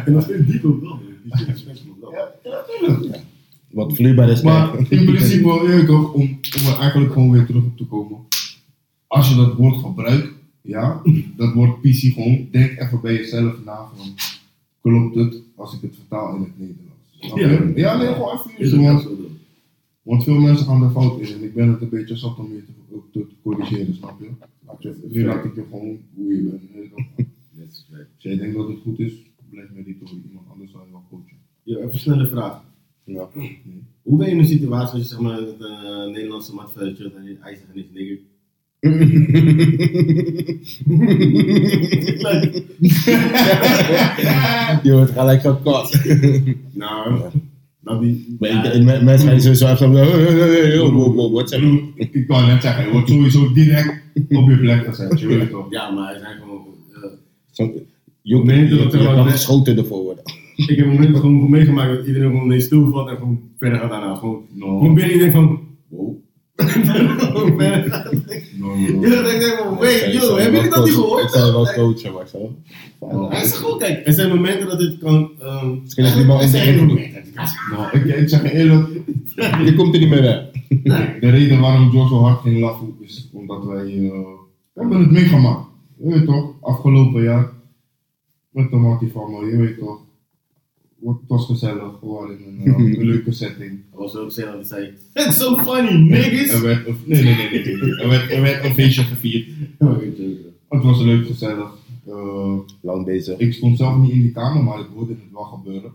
En nog steeds diep ook wel. Die is respect ook wel. Wat vloeibaar is. Maar in principe, je weet toch, om, om er eigenlijk gewoon weer terug op te komen. Als je dat woord gebruikt, ja, dat woord PC gewoon, denk even bij jezelf na van, klopt het als ik het vertaal in het Nederlands? Ja, nee, gewoon even want, wel want veel mensen gaan er fout in en ik ben het een beetje zat om je te, ook te corrigeren, snap je? Laat ik je gewoon hoe je bent. (laughs) Als jij denkt dat het goed is, blijf mediteren, iemand anders zal je wel coachen. Ja, even een snelle vraag. Ja. Hoe ben je in een situatie als je zeg maar met een eh, Nederlandse mat verder chillt en hij zegt niks nigger? (laughs) (laughs) Je wordt gelijk gekort. Nou, dat die. Maar ik- ik- men- mensen gaan sowieso hey, hey, wow, wow, Wat Ik ik ik kan net zeggen, je wordt sowieso direct op je plek gezet, je weet toch? Ja, maar hij zijn gewoon. Zo- Je dat kan geschoten ervoor worden. ik heb momenten gewoon meegemaakt dat iedereen gewoon ineens stilvalt en gewoon verder gaat daarna. Gewoon, No, binnen denkt van, wow. (laughs) Gaat. no, Ja, no. dan denk ik van, wait, Ik yo, zou je dat niet gehoord? Ik zou wel coachen, maar zo. Hij is gewoon, kijk, er zijn momenten dat dit kan. ehm, Misschien (laughs) is zijn dat het kan. Nou, ik, ik zeg je eerlijk, (laughs) Je komt er niet meer weg. de reden waarom Joe zo hard ging lachen is omdat wij, we hebben het meegemaakt. Je weet toch, afgelopen jaar, met de Marty van me, je weet toch. Het was gezellig, gewoon in een, eh, (laughs) een leuke setting. Dat was ook zelf die zei, it's so funny, niggas. Er werd, nee, nee, nee, nee. Er, werd, er werd een feestje gevierd. Het was leuk, gezellig. Eh, Lang bezig. ik stond zelf niet in die kamer, maar ik hoorde het wel gebeuren.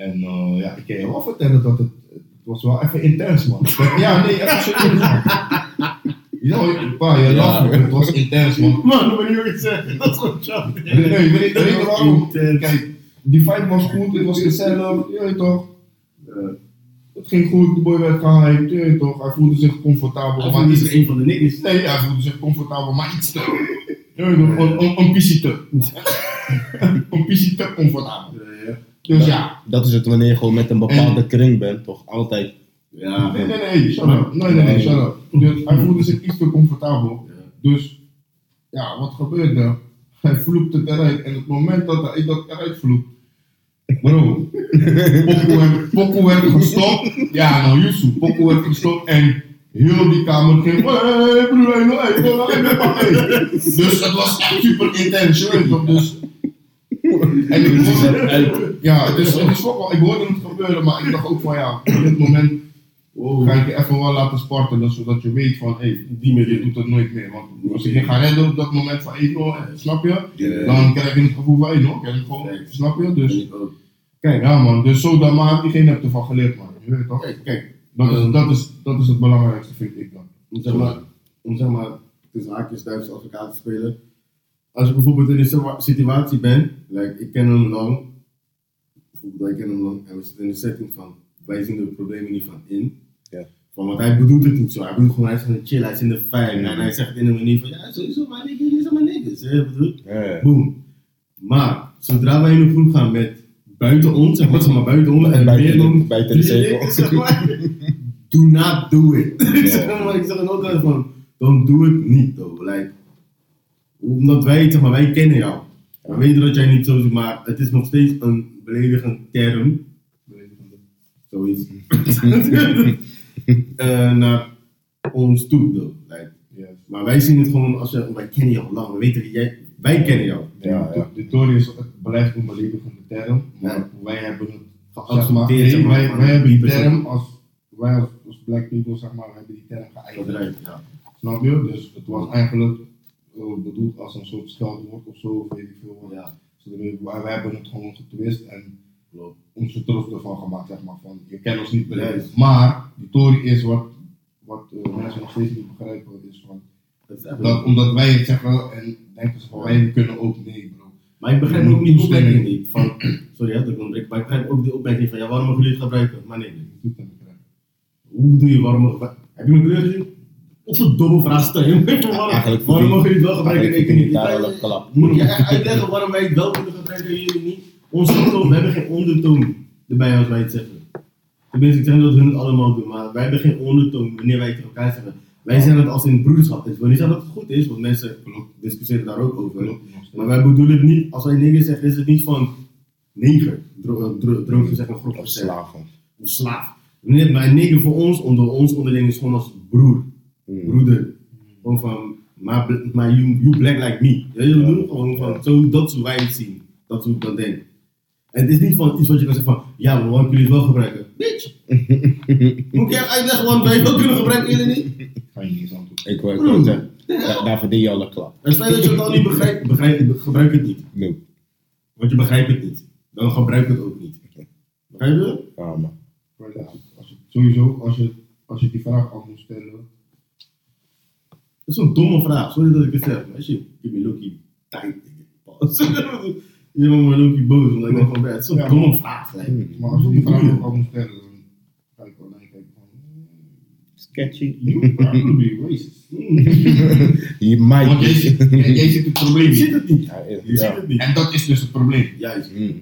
En eh, ja, ik kan je wel vertellen dat het, het was wel even intens, man. (laughs) Ja, nee, even serieus, man. Ja, pa, je Ja. lacht, het was intens, man. Man, dat moet je niet zeggen. Dat is gewoon. Nee, nee, weet je weet je waarom? Kijk, die fight was goed, het was gezellig, je toch. Eh, Het ging goed, de boy werd gehyped, je toch. Hij voelde zich comfortabel, hij iets is een van de niggas. Nee, hij voelde zich comfortabel, maar iets te. Je toch, een pissie te. (laughs) (laughs) een pissie te comfortabel. Dus ja. Dat is het wanneer je gewoon met een bepaalde kring bent, toch? Altijd. Ja. Nee, nee, nee, shut up. Nee, nee, nee, shut up. Dus hij voelde zich iets te comfortabel. Ja. Dus, ja, wat gebeurde? Hij vloekt het eruit. En op het moment dat hij dat eruit vloekt. Bro, (laughs) Poco werd, gestopt. Ja, nou Yusuf, Poco werd gestopt en heel die kamer ging. Hey, broer, hey, hey, hey, hey, hey. Dus het was echt super intens? Dus. En ik hoorde, ja, het is, het is ook wel, ik hoorde het gebeuren, maar ik dacht ook van ja, op dit moment Wow. ga ik je even wel laten sporten, zodat je weet van, hé, hey, die meer, doet het nooit meer. Want als ik je ga redden op dat moment van 1-0, snap je? Dan krijg je het gevoel van 1-0, krijg je gewoon, snap je? Dus, kijk, ja man, dus zo dan maar diegene hebt ervan geleerd man, je weet toch? Kijk. Dat is, dat is, dat is het belangrijkste vind ik dan. om zeg maar, om zeg maar tussen haakjes Duitse advocaat te spelen. Als je bijvoorbeeld in een situa- situatie bent, like, ik ken hem lang, bijvoorbeeld ik ken hem lang, en we zitten in de setting van, wij zien de problemen niet van in. Ja. Van, want hij bedoelt het niet zo, hij bedoelt gewoon, hij is van de chill, hij is in de fijn, en hij zegt het in een manier van, ja sowieso, maar nigga, jullie zijn maar niggas, hè, bedoel? Ja. Boom. Maar, zodra wij in een groep gaan met buiten ons, zeg maar, zeg maar buiten ons, en Buiten meer de- dan buiten de zeg maar, (laughs) do not do it. (laughs) ik zeg ik altijd van, don't do it niet, though. Like, omdat wij, zeg maar, wij kennen jou. We weten dat jij niet zo ziet, maar het is nog steeds een beledigend term. Zoiets. (laughs) Eh, naar ons toe, though. Like, Yes. maar wij zien het gewoon als je, wij kennen jou lang, we weten dat jij, wij kennen jou. Ja, ja. De Tory is, het blijft een beledigende term, maar Ja. wij hebben het Geaccepteerd, zeg maar, wij, hebben die term als, wij als, als black people, zeg maar, we hebben die term geëigend. Ja. Snap je? Dus het was eigenlijk eh, bedoeld als een soort scheldwoord of zo, weet ik veel ja. Wij, hebben het gewoon getwist en Klopt. ons er trots ervan gemaakt, zeg maar, van je kan ons niet. Juist. Maar die Tory is wat, wat eh, mensen nog steeds niet begrijpen, is van, Dat dat, omdat wij het zeggen en denken ze van wij kunnen ook, nee bro. Maar ik begrijp ook niet de opmerking niet. Van, (clears throat) sorry, hè, dat ik maar ik begrijp ook de opmerking van, ja, waarom mogen jullie het gebruiken? Maar nee, nee. Dat. Hoe bedoel je, waarom mogen Heb je mijn kleur gezien? Wat voor domme vraag stel (laughs) je? waarom, waarom mogen jullie het wel gebruiken en ik niet? een klap. Moet je echt uitleggen waarom wij het wel kunnen gebruiken en jullie niet? Onze toon, we hebben geen ondertoon erbij als wij het zeggen. Tenminste, ik zeg dat hun het allemaal doen, maar wij hebben geen ondertoon wanneer wij het tegen elkaar zeggen. Wij zeggen het als in broederschap. Ik wil niet zeggen dat het goed is, want mensen discussiëren daar ook over. Maar wij bedoelen het niet, als wij nigger zeggen, is het niet van neger. Dro droog gezegd en grof Of slaven. Of slaaf. Nee, maar nigger voor ons, onder ons onderling, is gewoon als broer. Mm. Broeder. Gewoon van, maar, you, you black like me. Ja, je bedoelt gewoon van, zo, dat is hoe wij het zien. Dat is hoe ik dan denk. En het is niet van iets wat je kan zeggen van, ja, maar waarom kun je het wel gebruiken? Bitch! (laughs) Moet echt uitleggen waarom wij het wel kunnen gebruiken, jullie niet? Ga je niet eens antwoord. Ik wil ik wil zeggen, daar, daar verdien je al een klap. Het feit dat je het al niet begrijpt, begrijp, gebruik het niet. Nee. Want je begrijpt het niet. Dan gebruik het ook niet. Begrijp je? Ja, man. Als je, sowieso, als je, als je die vraag af moet stellen, is een domme vraag, sorry dat ik het zeg. Maar je, give me Loki tijd. Je bent maar Loki boos, omdat ik denk van, het is een Ja, domme maar- vraag. like. Hmm. maar als je die vraag ook af moet stellen, dan ga ik wel naar (laughs) je kijken van, Sketchy. you probably racist. Je Want might. ziet- jij, jij ziet het probleem Je ziet niet. het niet. Ja, Je ziet het niet. En dat is dus het probleem. Juist. Mm.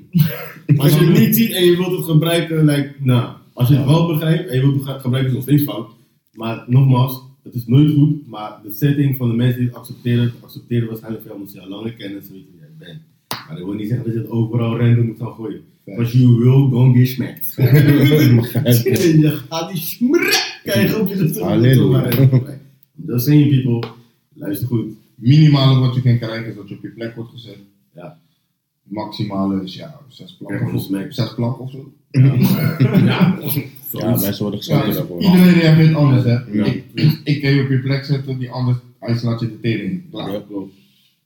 Maar als je het niet ziet en je wilt het gebruiken, like, nou, als je het wel begrijpt en je wilt het ge- gebruiken, is het nog steeds fout. Maar nogmaals, het is nooit goed, maar de setting van de mensen die het accepteren, accepteren waarschijnlijk veel omdat ze jou langer kennen, zo weet je wie jij bent. Maar dat wil niet zeggen dat je het overal random moet gaan gooien. Als you will, don't get smacked. (laughs) (laughs) je gaat die smrek krijgen op je. Dat zijn je people. Luister goed. minimale wat je kan krijgen is dat je op je plek wordt gezet. Ja. Maximale is ja, zes je smack. Zes planken of zo. Ja. (laughs) ja. Ja, mensen worden Ja, geslagen daarvoor. iedereen reageert anders, hè. Ja. Ik, ik kan je op je plek zetten, die anders, hij slaat je de tering. Klaar. Ja. klopt.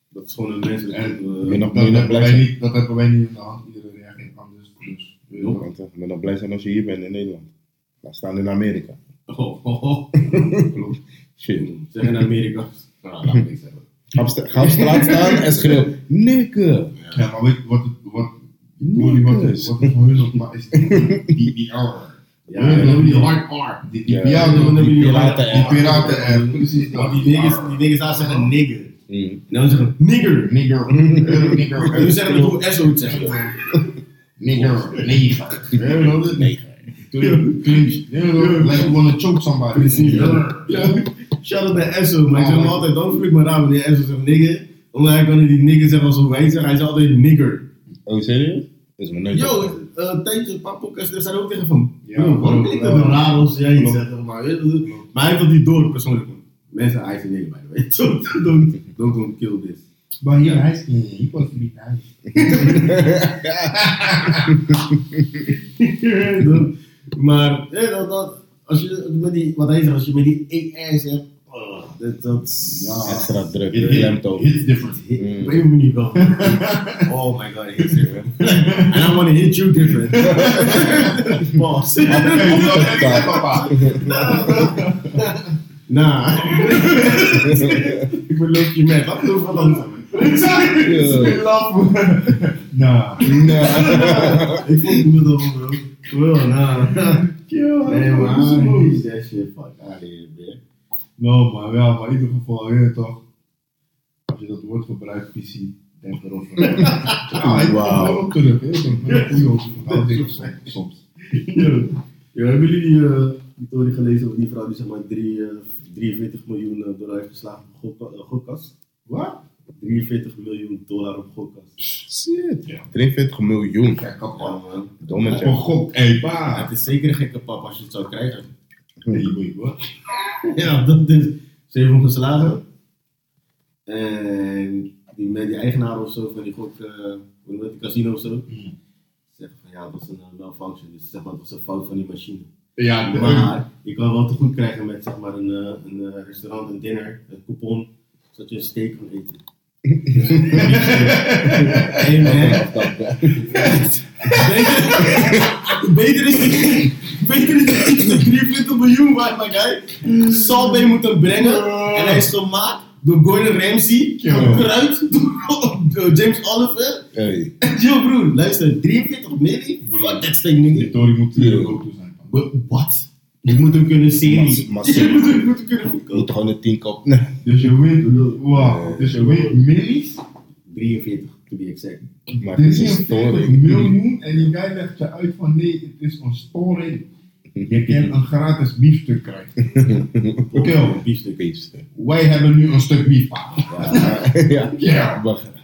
Dat is gewoon een menselijk. En eh, ben nog- dat, hebben blij wij niet, dat hebben wij niet in de hand. Iedereen reageert anders. Dus, je eh, ben nog blij zijn als je hier bent in Nederland. Laat staan in Amerika. Oh, oh, oh. Klopt. Shit. Zeg in Amerika. Nou, laat me niks zeggen. Ga op, straat staan en schreeuw. Nikke. Ja, maar weet je wat het, wat, wat, Niks. wat het voor hun nog maar is, Ja, dan hebben we die hard R. Die, die, Ja, dan die, hebben we die, die piraten- die piraten R. Precies die niggas, die niggas daar zeggen nigger. Mm. En dan zeggen nigger. Nigger. (laughs) (laughs) Nigger. En we zeggen hoe zegt. Nigger. Nee. Clinch. Clinch. You know, like you wanna choke somebody. Precies. Shout out naar Esso, maar ik zeg hem altijd, dan voel ik me raar wanneer Esso zegt nigger. Omdat hij kan die nigger zeggen als hoe wij zeggen. Hij zei altijd nigger. Oh, serieus? Dat is me nooit Yo, opgevallen. Een tijdje, een paar podcasts daar zijn ook tegen van. Ja, waarom klinkt het raar als jij iets zegt? Maar, hij heeft dat niet door persoonlijk. Mensen, hij is een the way. (laughs) Don't, don't, don't, don't kill this. Maar hier, hij is he was really nice. maar dat, dat, als je met die, wat hij zegt, als je met die AS hebt, dat, dat Ja. Extra druk, It- klemtoon. It's different. hit, Mm. op een manier wel. (laughs) oh my god, it hits different. (laughs) And I want to hit you different. (laughs) Pause. Papa. Nah. ik ben leuk met. Wat doe wat anders? Ik Nah. Ik vond het wel bro. Well, nah. Nee, maar that shit. Fuck out of here, man. No, maar ja, maar in ieder geval, je weet toch. Als je dat woord gebruikt, PC, denk erover. (laughs) Ja, ik terug, hè. Ik ben een dingen soms- soms. Ja, hebben jullie die, eh, die theorie gelezen over die vrouw die zeg maar drie, eh, 43 miljoen eh, dollar heeft geslagen op gokka- gokkast? Wat? 43 miljoen dollar op gokkast. Shit. Ja. 43 miljoen. Kijk, kapot. man. Dommetje. Oh god, hé, Ja, pa. het is zeker een gekke pap als je het zou krijgen. Nee, wait, wat? (laughs) Ja, dat is. Ze heeft hem geslagen. En die, met die eigenaar of zo van die gok, eh, je dat, die casino of zo, Hmm. zegt van ja, dat was een uh, malfunction. Dus zeg maar, dat was een fout van die machine. Ja, Maar je kan wel te goed krijgen met zeg maar een, eh, een eh, restaurant, een dinner, een coupon, zodat je een steak kan eten. Hey man, beter, beter is het, beter is het dan 43 miljoen waard, my guy. Salt Bay moet hem brengen en hij is gemaakt door Gordon Ramsay, gekruid door James Oliver. Hey. Yo broer, luister, 43 miljoen? Fuck that steak nigga. die Tory moet hier ook toe zijn. Wat? Je moet hem kunnen zien. Mas- mas- Je moet hem, kunnen gewoon een 10 kop. Nee. Dus je weet, wauw, dus je weet, millies, 43, to be exact. Maar het is een 43 story. miljoen en die guy legt je uit van nee, het is een storing. Je kan een gratis biefstuk krijgen. (laughs) Oké, hoor. Biefstuk. Beesten. wij hebben nu een stuk bief. (laughs) Ja. ja. Ja.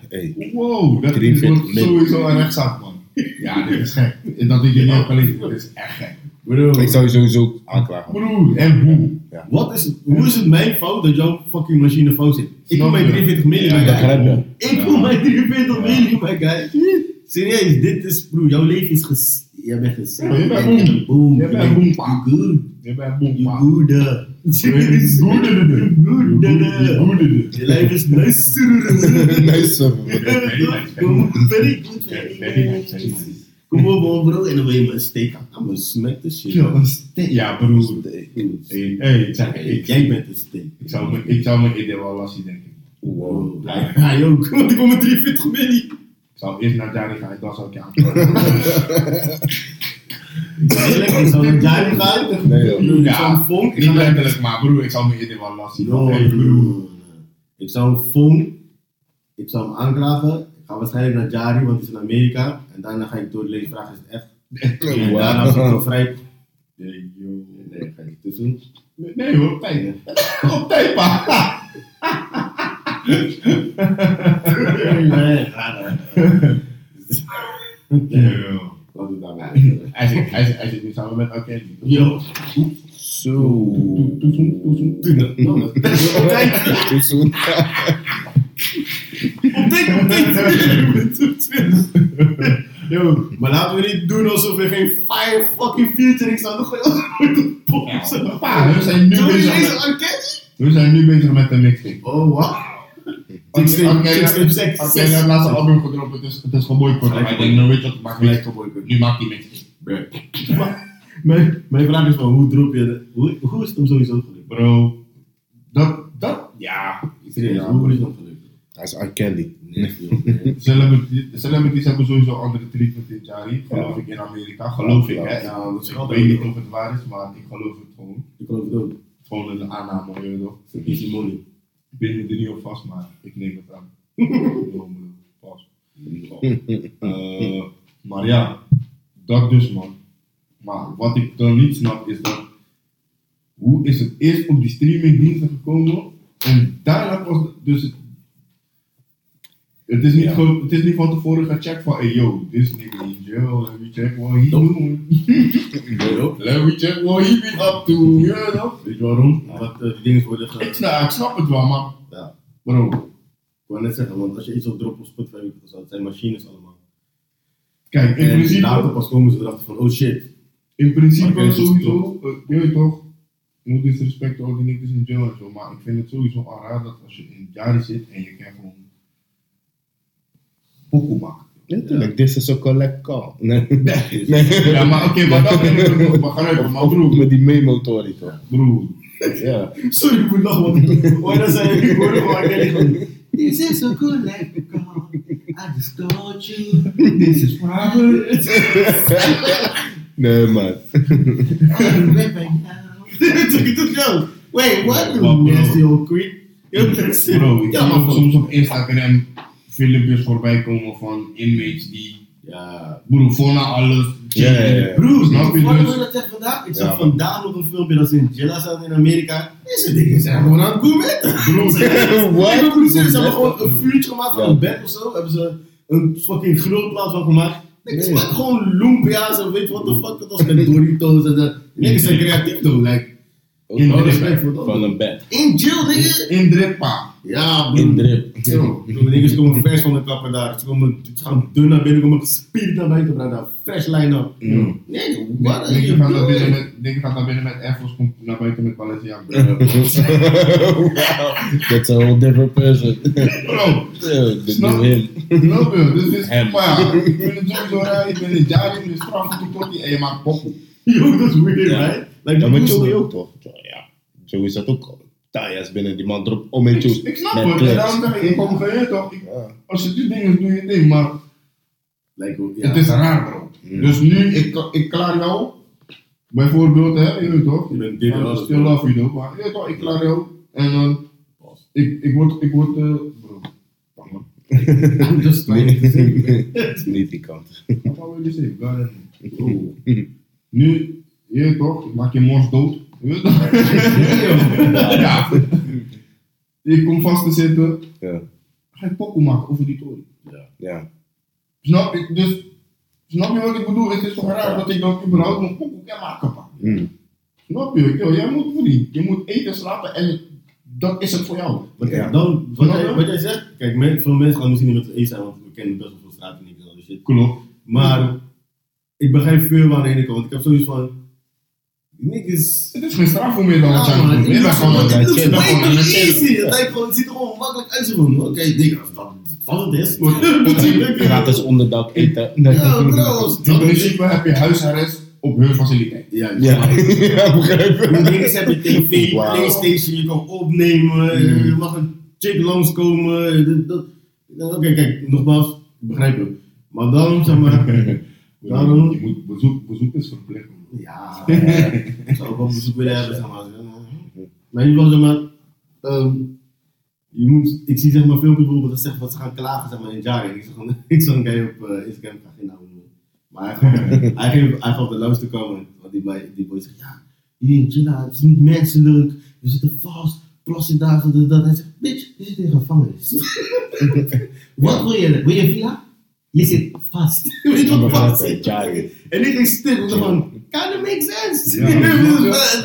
Hey. Wow, dat is 43 wordt miljoen. sowieso een rechtszaak, man. Ja, dit is gek. Dat ik je niet gelezen, dit is echt gek. Ik zou je sowieso aanklagen. Broer, en hoe? wat is, hoe is het mijn fout dat jouw fucking machine fout zit? Ik wil mijn je? 43 miljoen, Ja, ja. Ik wil mijn 43 miljoen, my guy. Serieus, dit is, bro, jouw leven is ges... Jij bent gezegd. Je bent boom. Je bent boem, pa. Je bent You pa. Je bent goede. Goede. Je leven is nice. (laughs) Kom, (laughs) very good. Very nice. Kom op, bro. En dan wil je me een steek aan. Gonna smack the shit. Yo, een steek. Ja, broer. of you. Hey, hey, ik zeg, ik, Jij bent een steek. ik zou me, ik zou me in de wel lassie denken. Wow. Ja, ja, ook. (laughs) Want ik kom met 43 miljoen. Ik zou eerst naar Jari gaan dan zou ik je aanpakken. (laughs) Eerlijk, ik zou naar Jari gaan. Nee, joh. Broer, ik zou een vonk. Ik Niet letterlijk, maar broer, ik zou me in de wel lassie No, Hey, broer. broer. Ik zou een vonk. Ik zou hem aanklagen. Ik ga waarschijnlijk naar Jari, want hij is in Amerika. En daarna ga ik door de leven vragen, is het echt? En daarna als ik vrij... Nee, joh. Nee, ga ik doen. Nee hoor, op tijd. Op tijd, pa. Nee, ga dan. Yo. Wat doe daarbij? Hij zit, hij zit, hij zit nu samen met Arcade. Yo. Zo. No, dat- Kijk. Too soon. Yo, maar laten we niet doen alsof we geen fire fucking featuring zouden gooien. Ja, pa, we zijn nu Doe bezig met, we zijn nu bezig met de mixtape. Oh, Arcade heeft het laatste album gedropt, het is, het is geboycott. Hij denkt, nou weet je wat, ik maak Gelijk geboycott. Nu maakt die mixtape. (laughs) Mijn, mijn vraag is van, hoe drop je het? Hoe, hoe is het hem sowieso gelukt? Bro, dat, dat, ja. Serieus, Ja, hoe is het hem gelukt? Hij is R. Kelly. Nee. (laughs) Celebrities, celebrities hebben sowieso andere treatment dit jaar, geloof ik, in Amerika. Geloof ik, hè. Ja, dat is Ik wel weet niet of het waar is, maar ik geloof het gewoon. Ik geloof het ook. Gewoon een aanname, je weet toch. Het is easy money. Ik ben er niet op vast, maar ik neem het aan. (laughs) Gewoon, Pas. (laughs) Eh, maar ja, dat dus man. Maar wat ik dan niet snap is dat, hoe is het eerst op die streamingdiensten gekomen en daarna pas, dus het- Het is niet, Ja. het is niet van tevoren gecheckt van, hey yo, this nigga in jail, let me check what he Nope. doing. (laughs) Let me check what he been up to, ja toch? Weet je waarom? Want eh, die dingen worden ge... Ik snap, ik snap het wel, maar Ja. bro, Ik wou net zeggen, want als je iets op drop op Spotify, dat zijn machines allemaal. kijk, in En principe, later pas komen ze erachter van, oh shit. in principe sowieso, uh, je weet toch, no disrespect al die niggas in jail en zo, maar ik vind het sowieso raar dat als je in Jari zit en je kan gewoon pokoe maken. Natuurlijk, this is a collect call. Nee. (laughs) Ja, maar oké, maar dat (laughs) ben ik nog begrijpen, maar broer, Met die memo-tory toch? broer, Ja. Sorry, ik moet lachen, want hoor je dat zei, ik hoorde gewoon, ik denk gewoon, This is a call, I just called you. this is private. Nee, man. I'm right now. Wait, what? You Wat, bro? nasty old creep. You Bro, ook soms op Instagram filmpjes voorbij komen van inmates die, Ja. broer, voor na alles. Ja, ja, ja. Broer, Snap je wat dus? wil je dat zeggen vandaag? Ik zag Ja. vandaag nog een filmpje dat ze in Jilla zaten in Amerika. Deze dingen zijn gewoon aan het gourmetten. (laughs) (laughs) What? Ik ben serieus, ze hebben gewoon een vuurtje gemaakt van Ja. een bed of zo. Hebben ze een fucking grillplaat van gemaakt. Ik Nee. maak gewoon lumpia's en weet je wat de fuck het was met Doritos en dat. Niks zijn creatief toch, like. In Oh, de respect voor dat. Van een bed. In jail, nigga. In drippa. Ja, broer. In drip. Yo, de niggas komen vers van de kapper daar. Ze, komen, ze gaan dun naar binnen, komen gespierd naar buiten brengen. Fresh line-up. Mm. Nee, wat Denk je gaat naar binnen met, denk je gaat naar binnen met Air Force, komt naar buiten met Balenciaga. (laughs) wow. That's a whole different person. Bro, Snap- new him. snap je? Dus is, (laughs) Hem. maar ja, ik vind het sowieso raar. Ik ben in Jari, in de straf, toen komt hij en je maakt poppen. Yo, (laughs) dat is weird, right? Like, Ja, maar dat Joey ook toch? Ja. Joey is dat ook. Tajas binnen die man erop om en Joey. Ik snap Met het, daarom zeg ik, ik kom geen toch. Ik- Ja. Als je die dingen doet, doe je ding, maar Like, ja. het is raar, bro. Mm. Dus nu, ik, ik klaar jou, bijvoorbeeld, hè, je weet toch? Je bent dit en Ja. Still love you, though, maar je weet toch, ik klaar jou. En dan, ik, ik word, ik word, eh, bro. Maar. (laughs) I'm just trying to say. (laughs) Niet die kant. Wat wou je zeggen? (laughs) Nu, je weet toch, ik maak je mors dood. Je (laughs) ja. Ik kom vast te zitten, Ja. ga ik pokoe maken over die toren. Ja. Snap je? Dus, snap je wat ik bedoel? Het is toch raar dat ik dan überhaupt nog pokoe kan maken. Mm. Snap je? Yo, jij moet vriend, je moet eten, slapen en dat is het voor jou. Maar kijk, Ja. dan, wat jij, je? wat jij zegt, kijk, men, veel mensen gaan misschien niet met het eens zijn, want we kennen best wel veel straten niet en al die shit. Klopt. Maar ik begrijp veel aan de ene kant. Ik heb zoiets van, niggas... Het is geen straf voor meer dan wat jij. Je dit bent is gewoon het is je way easy. Het lijkt gewoon- het ziet er gewoon makkelijk uit. Oké, dat wat het is. Gratis (laughs) onderdak eten. Ja, bro. In principe heb je huisarrest op hun faciliteit. Ja, Ja, ja begrijp Die dingen hebben tv, Wauw. playstation, je kan opnemen, eh, je mag een chick langskomen. dat- Oké, kijk, nogmaals, ik begrijp het. Maar dan, zeg maar, (laughs) Daarom- Je moet bezoek, bezoek is verplicht. ja, ik zou ook wel bezoek willen hebben, zeg maar. Maar in ieder geval, zeg maar, ehm, je moet, ik zie zeg maar filmpjes bijvoorbeeld dat zeggen wat ze gaan klagen, zeg maar, in Jari. Ik (laughs) zag een, ik zag een guy op eh, Instagram, ik ga geen naam noemen. Maar hij (laughs) hij geeft, hij gaf de lauwste comment, want die boy, die boy zegt, ja, hier in China, het is niet menselijk, we zitten vast, plassen daar, dat, dat, dat. Hij zegt, bitch, je zit in gevangenis. (laughs) wat wil je? Wil je villa? Je zit vast. Weet je wat vast zit? En ik ging stil, van, kinda makes sense. Ja, (laughs)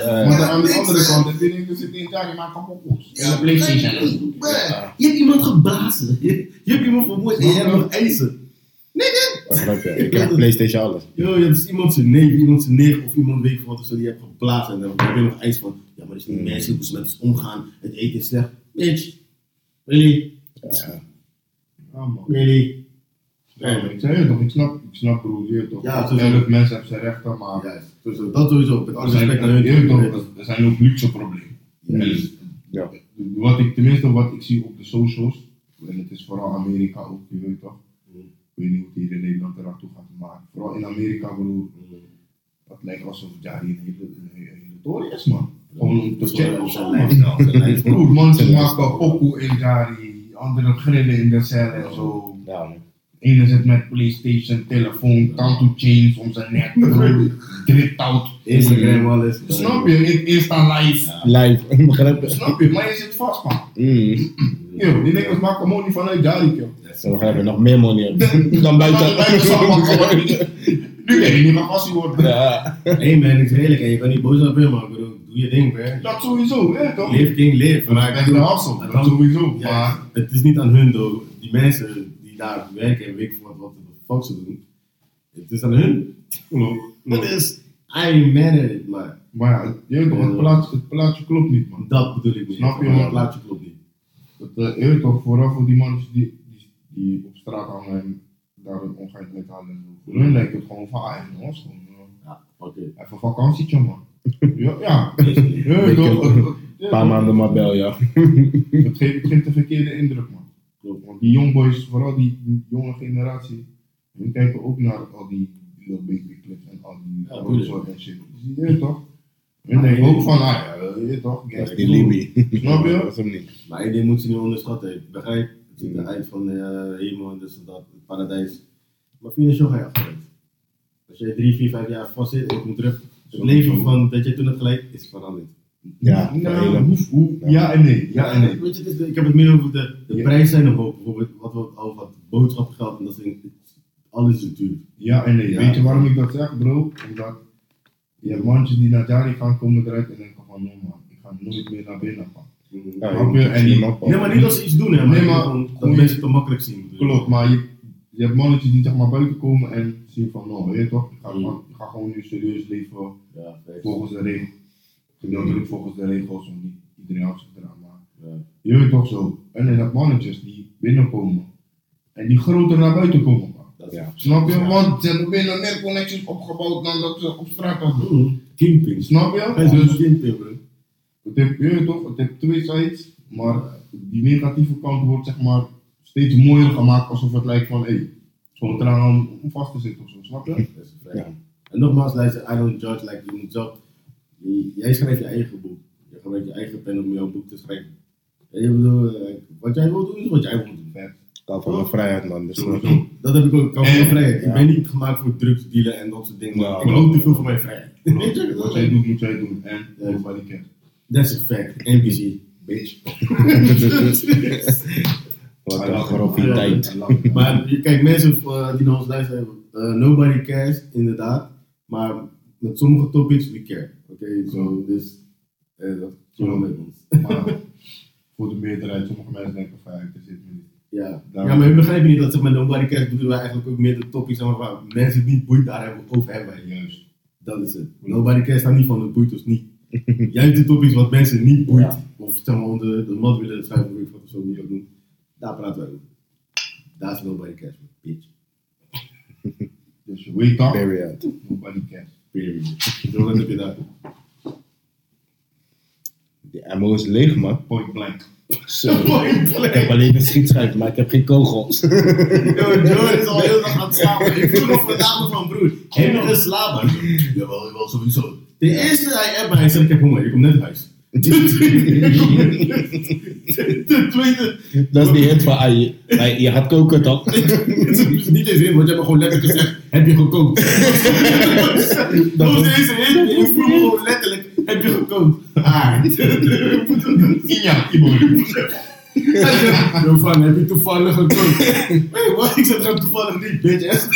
Eh, Maar aan de andere kant, het ding is, zit in die maken kapotkoos. In de Playstation. Ja. Je hebt iemand geblazen. Je, je hebt iemand vermoord en je hebt nog eisen. Nigga! Begrijp je? Ik krijg Playstation alles. Yo, dat is iemand zijn neef, iemand zijn neef of iemand weet wat of zo, die hebt geblazen. En dan heb je nog eis van, ja, maar het is niet menselijk hoe ze met ons omgaan. Het eten is slecht. Bitch. Really? Ja. Really? Ja, maar ik zei snap, ik snap je weet toch. Ja, elk mens heeft zijn rechten, maar Ja, sowieso. dat sowieso. Met alle er zijn, respect naar hun. er zijn ook luxe problemen. Ja. Wat ik, tenminste wat ik zie op de socials, en het is vooral Amerika ook, je weet toch. Ik weet niet hoe het hier in Nederland eraan toe gaat, maar vooral in Amerika broer, het lijkt alsof Jari een hele, tory is man. Gewoon om te checken of zo. Broer, mensen maken pokoe in Jari, anderen grillen in de cel en zo. Ja, man. Ene zit met Playstation, telefoon, tattoo chains om zijn nek, (laughs) out. Instagram, alles. Snap je? In- Insta live. Live. Begrijp? Snap je? Maar je zit vast man. Mm. (clears throat) Yo, die niggers maken money vanuit Jari, joh. We hebben nog meer money (laughs) dan buiten. (laughs) Nu kan je niet meer passie worden. Ja. Hé man, ik zeg eerlijk, en je kan niet boos op hem, maar doe je ding, man. Dat sowieso, hè, toch? Live king, live. Maar ik ben de hassel, dat sowieso. Ja, Maar het is niet aan hun, though. Die mensen die daar werken en weten wat, wat de fuck ze doen. Het is aan hun. klopt, Het is, I mad at it, maar Maar ja, je toch, het plaatje, het plaatje klopt niet, man. dat bedoel ik niet. Snap je, Het man? plaatje klopt niet. Dat, eh, je weet toch, vooral voor die mannen die, die, die op straat hangen en daar een ongeheimelijk aan en zo. Voor hun lijkt het gewoon van, ah, gewoon. eh, Ja, oké. Even vakantietje, man. (laughs) Ja, ja. Het- het- Een paar maanden maar bel, ja. Het geeft, het geeft een verkeerde indruk, man. Want die jongboys, vooral die, die jonge generatie, die kijken ook naar al die Lil Baby clips en al die Ja, en shit. Dus je weet toch? En denken ook van, ah ja, je weet toch? Dat is die Libby. (laughs) Snap je? Dat is hem niet. Maar ding moet ze niet onderschatten. Ik begrijp, het ziet eruit van de hemel en dus dat, het paradijs. Maar financieel ga je achteruit. Als je drie, vier, vijf jaar vast zit en je komt terug, het leven van dat je toen hebt geleid is veranderd. Ja, Nou, hoe, hoe, ja en nee. Ja en nee. Weet je, het is de- ik heb het meer over de, de Ja. prijzen zijn omhoog. Bijvoorbeeld wat we over wat boodschappen geld en dat dingen. Alles is duur. Ja en nee. Ja. Weet je waarom ik dat zeg, bro? Omdat je hebt mandjes die naar Jari gaan komen eruit en denken van, no man, ik ga nooit meer naar binnen gaan. Ja, je En die-. Nee, maar niet als ze iets doen, hè, maar, Nee, maar gewoon dat mensen het te makkelijk zien. Klopt, maar je, je hebt mannetjes die zeg maar buiten komen en zien van, no, weet je toch? Ik ga, Mm. ik ga gewoon nu serieus leven volgens de regels. Gedeeltelijk volgens de regels, om niet iedereen houdt zich eraan. Maar je weet toch zo. En dan heb mannetjes die binnenkomen en die groter naar buiten komen. Dat Ja. Snap je? Ja. Want ze hebben binnen meer connecties opgebouwd dan dat ze op straat hadden. Mhm. Kingpin. Snap je? Hij is Dus kingpin, bro. het heeft, je toch, het heeft twee sides, maar die negatieve kant wordt zeg maar steeds mooier gemaakt alsof het lijkt van, hé, hey, zo'n traan om, vast te zitten of zo, snap je? Dat. Ja. En nogmaals, luister, I don't judge, like, je moet zelf, jij schrijft je eigen boek. Je gebruikt je eigen pen om jouw boek te schrijven. Je eh, wat jij wil doen, is wat jij wil doen. Kant van mijn vrijheid, man. Dus. Dat heb ik ook, kan van En- vrijheid. Ik ben niet gemaakt voor drugs dealen en dat soort dingen. Nou, ik hou te veel van mijn vrijheid. (laughs) Weet je, Wat jij doet, moet jij doen. En Ja. nobody cares. That's a fact. NPC, bitch. (laughs) Wat een groviteit. Maar kijk, mensen eh, die naar ons luisteren, eh, nobody cares, inderdaad. Maar met sommige topics, we care. Oké, zo, dus, eh, dat we met ons. (laughs) Maar voor de meerderheid, sommige mensen denken van, ik zit me niet. Ja. Daarom- ja, maar je begrijpt niet dat zeg maar, nobody cares bedoelen wij eigenlijk ook meer de topics zeg maar, waar mensen het niet boeit, daar hebben we over hebben wij. Juist. Dat is het. Nobody cares staat niet van het boeit ons niet. (laughs) Juist de topics wat mensen niet boeit, Ja. of zeg maar onder de mat willen schrijven, of ik wat of zo moet je ook doen. Daar praten wij over. Daar is nobody cares, bitch. (laughs) Dus wake up, nobody cares. Period. Wat heb je daar? Die ammo is leeg, man. Point blank. Zo. (laughs) Ik heb alleen een schietschijf, maar ik heb geen kogels. (laughs) Yo, Joe is al heel dag aan het slapen. Ik vroeg nog vandaag nog van broer. Heb je geslapen? Jawel, jawel, sowieso. De eerste hij appt hij zegt ik heb honger, ik kom net thuis. De (laughs) tweede, Dat is die hint van, ah, je, je gaat koken het is (laughs) niet eens in, want je hebt me gewoon letterlijk gezegd, heb je gekookt? (laughs) Dat was deze hint, ik vroeg gewoon letterlijk, heb je gekookt? Ah. Ja. Yo, van, heb je toevallig gekookt? Hey, wat? Ik zeg hem toevallig niet, bitch. ass.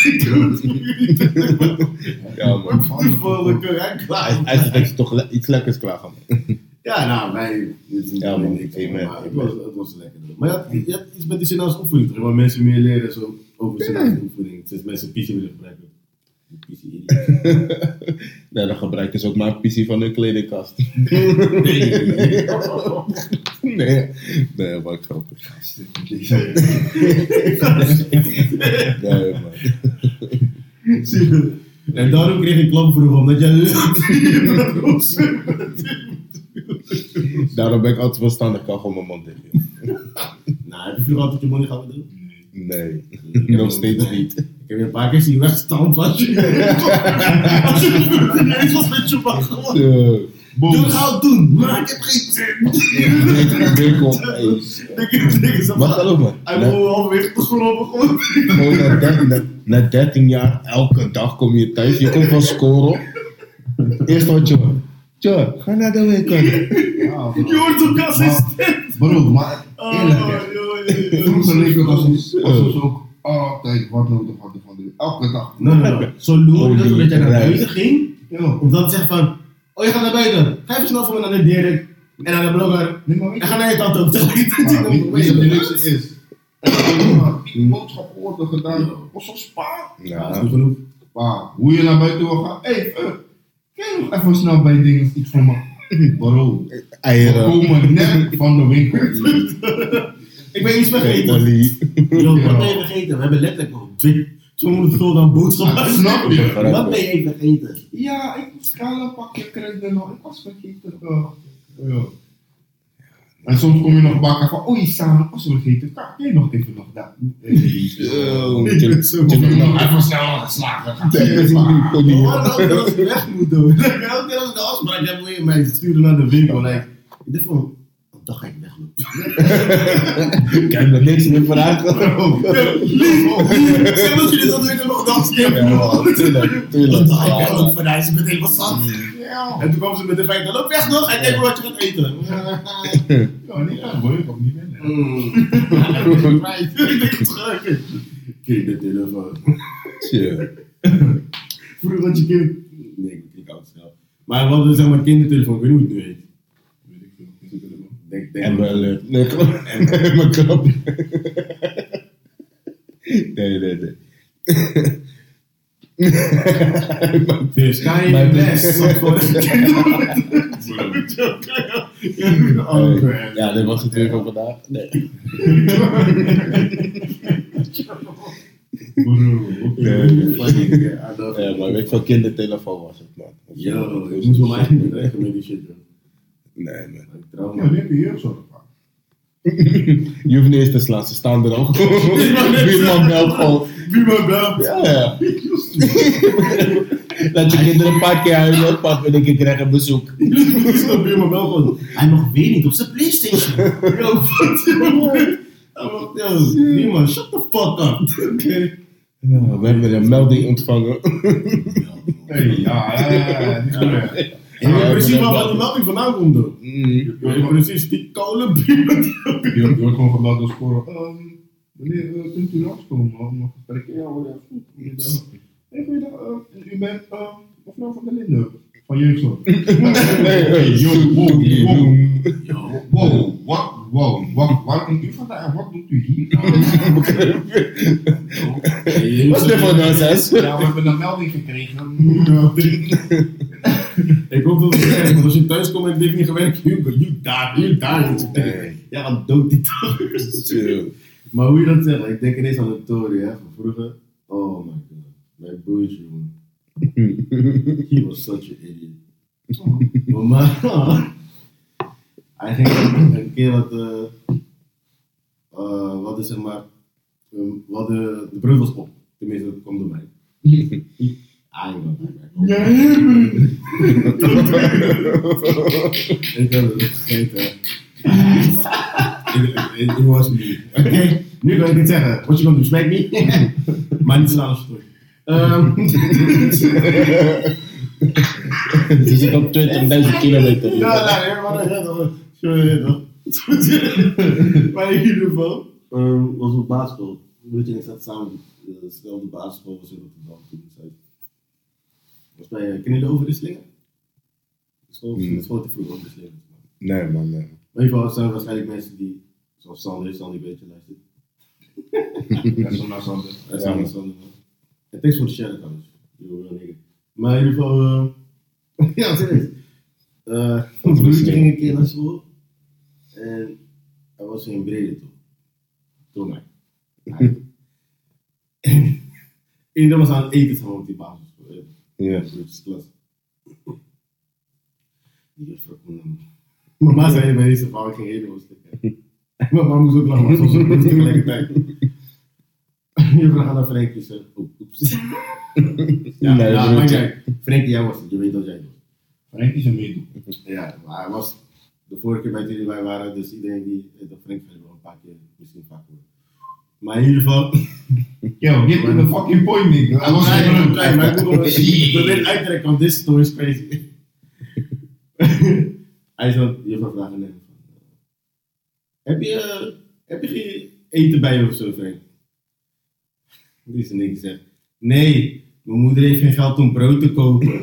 Ja, man. Toevallig, hij klaar. Hij zegt dat je toch iets lekkers klaar gaat. Ja, nou, wij. dit is niet Ja, man, maar amen. was, het was lekker. Maar ja, je hebt iets met die Surinaamse opvoeding, toch? Waar mensen meer leren zo over Surinaamse opvoeding. Sinds mensen PC willen gebruiken. PC. Nee, (laughs) dan gebruiken ze ook maar een PC van hun kledingkast. (laughs) Nee, nee, maar grappig. Nee, man. En daarom kreeg ik klap voor omdat jij. (laughs) Daarom ben ik altijd verstandig, ik kan gewoon mijn mond dicht. (laughs) Nou, heb je vroeger altijd je money gehad doen? Nee, nog steeds niet. Ik heb je een paar keer zien wegstaan als je. (laughs) Als je niet eens was met je man gewoon. Doe het doen, maar ik heb geen zin. Zo- Maar geloof me, Hij wil halverwege de school gewoon. gewoon na 13, na, na 13 jaar, elke dag kom je thuis, je komt van scoren. Eerst wat je, Tja, ga naar de winkel. (laughs) Ja. Je hoort ook als stem. Bro, maar eerlijk, hè. joh, Vroeger leek het alsof alsof ze ook altijd wat nodig hadden van de Elke dag. Nee, nee, nee. Zo loer dat dat jij naar buiten ging. Ja. Om dan te zeggen van, oh je gaat naar buiten. Ga even snel voor me naar de Dirk. En naar de blogger. Nee, maar weet En je ga naar je tante ook. (laughs) weet je wat het leukste is? Die boodschappen worden gedaan op zo'n spa. Ja, dat is genoeg. Pa, hoe je naar buiten wil gaan. Hé, je nog even snel bij dingen iets voor me? (laughs) Bro, we Eieren. komen net van de winkel. Ik ben iets vergeten. Yo, wat ben je vergeten? We hebben letterlijk nog twee- 200 gulden aan boodschappen. Ah, snap je? Wat ben je vergeten? Ja, ik moest kale een pakje kruiden nog. Ik was vergeten. Uh, ja. En soms kom je nog bakken van, oei, Sam, ik was vergeten. Kan jij nog even nog dat? Ik ben zo nog even snel geslagen. Keer als ik weg moet doen? Elke keer als ik de afspraak heb, je mij sturen naar de winkel. Dacht van, oh, dan ga ik weglopen. Ik heb er niks meer vragen. (laughs) Zeg dat je dit al weet nog afspraak Ja, tuurlijk, tuurlijk. Dan ga ik ook vanuit, ze meteen wat zat. Ja, En toen kwam ze met de feit, dan loop weg nog en kijk wat je gaat eten. (laughs) ja, nee, ja, hoor, ik kom niet binnen. Mm. Kijk de telefoon. Tje. Vroeger had je kind... Nee, ik klik oud snel. Maar we hadden zeg maar kindertelefoon, ik weet niet hoe het nu heet. Weet ik veel, het er? Denk, denk En wel, nee, klopt. Mijn knop. Nee, nee, nee. (laughs) Dus ga je Mijn- best. (laughs) (laughs) Ja, dit was het weer voor vandaag. Nee. Ja, maar weet je wat kindertelefoon was het, man. Yo, ik moest wel mij niet bedreigen met die shit, joh. Nee, man. Ik Ja, nu heb je jeugdzorg. Je hoeft niet eens te slaan, ze staan er al. Buurman belt gewoon. Buurman belt. Ja, (laughs) ja. Laat je kinderen een paar keer huilen, en ik krijg een bezoek. (laughs) Buurman belt gewoon. Hij mag weer niet op zijn Playstation. (laughs) Yo, wat buurman, shut the fuck up. Oké. Ja, we hebben een melding ontvangen. Hey, ja, ja, ja, ja, is precies waar de melding vandaan komt. Mm. Precies, die koude buurman. Je wordt gewoon gebeld door sporen. Ehm, Wanneer eh, kunt u langskomen om een gesprek? Ja, hoor, ja. Goeiedag. Hey, goeiedag. eh, u bent ehm, mevrouw van der Linden van jeugdzorg. (laughs) Hey, yo, wow, wow. Wow, wat, wow, wat, waar komt u vandaan en wat doet u hier? (laughs) Wat is dit voor nonsens? Ja, we hebben een melding gekregen. (laughs) Ik hoop dat het werkt, want als je thuis komt en het heeft niet gewerkt, je daar, je daar Nee. Ja, wat dood die toch. Maar hoe je dat zegt, ik denk ineens aan de Tory, hè, van vroeger. Oh my god, mijn broertje, man. (laughs) He was such an idiot. Maar man, (laughs) hij ging een keer wat, eh uh, wat is zeg maar, um, wat de, de brug was op. Tenminste, dat kwam door mij. (laughs) Ah, Ja, Ik heb het gegeten. It, it, was me. Oké, nu kan ik het zeggen. What you gonna do, smack me? maar niet snel als terug. Um, Ze zit op 20.000 kilometer. ja, dat is (laughs) Sorry, Maar in ieder geval, um, was op basisschool. Weet je, ik zat samen op dezelfde basisschool was in Rotterdam toen ik zei. Was bij, uh, ken je de overwisselingen? De school, Hmm. de school te vroeg overwisselingen. Nee, man, nee. Maar in ieder geval zijn er waarschijnlijk mensen die, zoals Sander, Sander een beetje luistert. Ja, zo naar Sander. Ja, Sander, Sander. En thanks voor de share trouwens. You real nigga. Maar in ieder geval, uh, (laughs) ja, serieus. Uh, ons broertje ging een keer naar school. En hij was in Brede toen. Toen mij. (laughs) En iedereen was aan het eten samen op die basisschool. Ja. Dus het is klas. Die juffrouw kon hem. Mama zei bij deze vrouw, ik ging helemaal stikken. (laughs) En mama moest ook lachen, maar was ook tegelijkertijd. Juffrouw gaat naar Frenkie oep, oeps. (laughs) Ja, Nee, ja, maar jij, Frenkie, jij was het, je weet dat jij het was. Frank is een meedoen. (laughs) Ja, maar hij was de vorige keer bij jullie wij waren, dus iedereen die dat Frank wel een paar keer, misschien vaak hoor. Maar in ieder geval, Yo, get to the fucking point, nigga. hij was klein, klein, maar ik moet wel- ik probeer het uit te trekken, want this story is crazy. Hij zei, je van vragen net. Heb je, heb je geen eten bij je of zo, Frank? Die is niks zegt. Nee, mijn moeder heeft geen geld om brood te kopen. (laughs)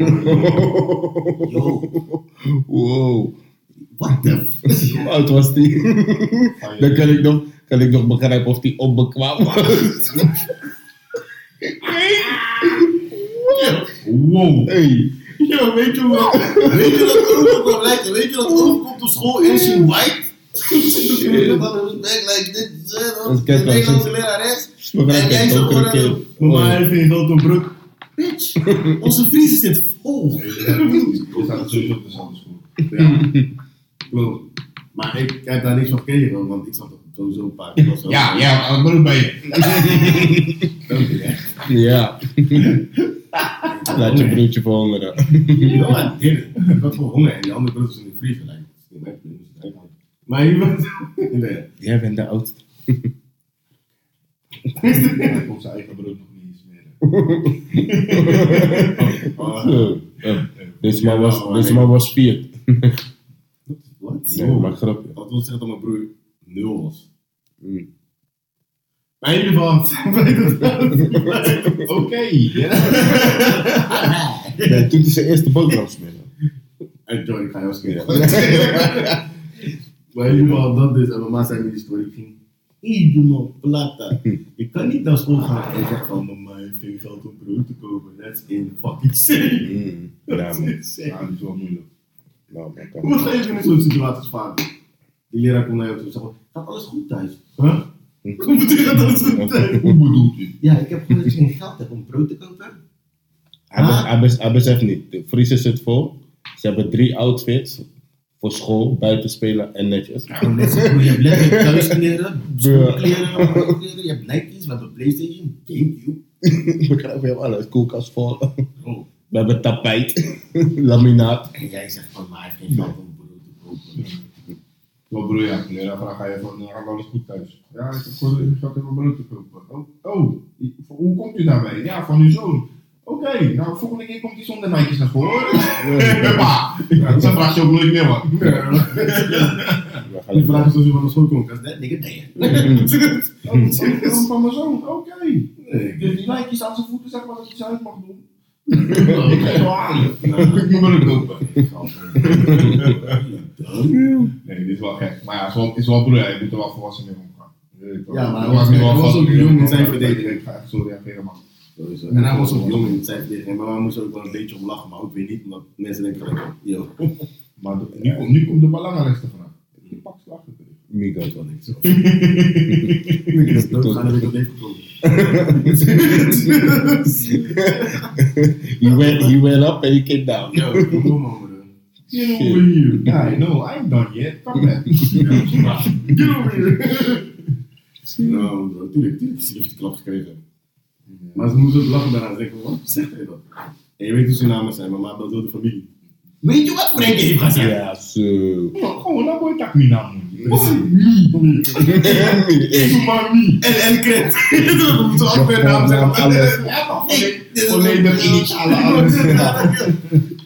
Yo, Wow. what the f- (laughs) Hoe oud was die? (laughs) Dan kan ik nog, kan ik nog begrijpen of die onbekwaam was. Wow. Hey. (laughs) Yo, weet je wat? Weet je dat overkomt? Like, weet je dat overkomt op school en she white? De kijk, Nederlandse lerares. En jij kijken, zo ook een keer. gewoon, mama heeft geen geld om. Bitch, onze vriezer zit vol. Je staat sowieso op dezelfde school. Ja, (laughs) klopt. Maar ik heb daar niks van gekregen, want ik zat sowieso een paar keer. zo. Ja, ja, wat ben je? (laughs) Ja. Laat je broodje verhongeren. No, I didn't. Ik had gewoon honger en die andere is in de vriezer. Like, mijn Maar je bent... Nee. Jij bent de oudste. Hij kon zijn eigen brood nog niet smeren. (laughs) Oh, Zo. Ja. Deze man was, deze man was vier. Wat? Nee, maar grapje. Dat wil zeggen dat mijn broer nul was. Mm. Maar in ieder geval, Oké, ja. Nee, toen hij zijn eerste boterham smeren. En Johnny, ik ga jou Ja. skeren. Maar in ieder geval, dat is, en mama zei me die story, ik ging helemaal plata. Je kan niet naar school gaan en zeggen van, mama heeft geen geld om brood te kopen. That's in fucking insane. Mm. Ja, man. Ja, dat is wel moeilijk. Nou, Hoe ga je in zo'n situatie vaak? Die leraar komt naar jou toe en zegt, gaat alles goed thuis? Huh? Hoe bedoel je dat? Hoe bedoelt u? Ja, ik heb gewoon dat je geen geld hebt om brood te kopen. Hij, bes- hij, bes- hij beseft niet. De vriezer zit vol. Ze hebben drie outfits. Voor school, buiten spelen en netjes. Zo, je hebt letterlijk thuiskleren, schoolkleren, kleren, je hebt Nike's, we hebben Playstation, Gamecube. Begrijp je alles? Koelkast vol. Oh. We hebben tapijt. (laughs) Laminaat. En jij zegt van, maar hij heeft geen geld om brood te kopen. Wat bedoel je? Ja, leraar vraagt ga je van, ja, gaat alles goed thuis? Ja, ik heb gewoon in mijn brood te kopen. Oh, oh, hoe komt u daarbij? Ja, van uw zoon. Oké, nou volgende keer komt hij zonder Nike's naar school. hoor. Pa, (laughs) ja, dan vraagt je ook nooit meer wat. Gaan Die vraag is als je van de school komt, dat is net nigga (laughs) damn. Oh, van, van mijn zoon, oké. Nee, Dus die Nike's aan zijn voeten, zeg maar dat hij ze uit mag doen. (laughs) Ik ga je wel halen. Ik moet brood kopen. Nee, dit is wel gek. Maar ja, het is wel, het is wel broer, je moet er wel volwassen mee omgaan. Ik. Ja, maar hij Ik was- hij was ook jong in zijn Ik verdediging. Ik ga echt zo reageren, man. Sowieso. En hij was ook jong in zijn verdediging, maar we moesten ook wel een beetje om lachen, maar ook weer niet, omdat mensen denken van, yo, (laughs) Maar de- nu, komt, nu komt de belangrijkste vraag. Je pakt slag natuurlijk. Migo. dat wel niet zo. Ik is ik heb even gekomen. (laughs) He went, he went up and he came down. Yo. Get over here. I know, I ain't done yet. Come back. (laughs) Get over here. Nou, bro, tuurlijk, tuurlijk. Ze heeft de klap gekregen. Maar ze moest ook lachen daarna en zeggen, wat zegt hij dat? En je weet hoe zijn namen zijn, maar maar dat is wel de familie. Weet je wat Frank heeft gezegd? Ja, zo. Gewoon, nou boy, tak mi naam. (laughs) En, en Kret. (laughs) Zo weer naam zeggen. Volledig initialen,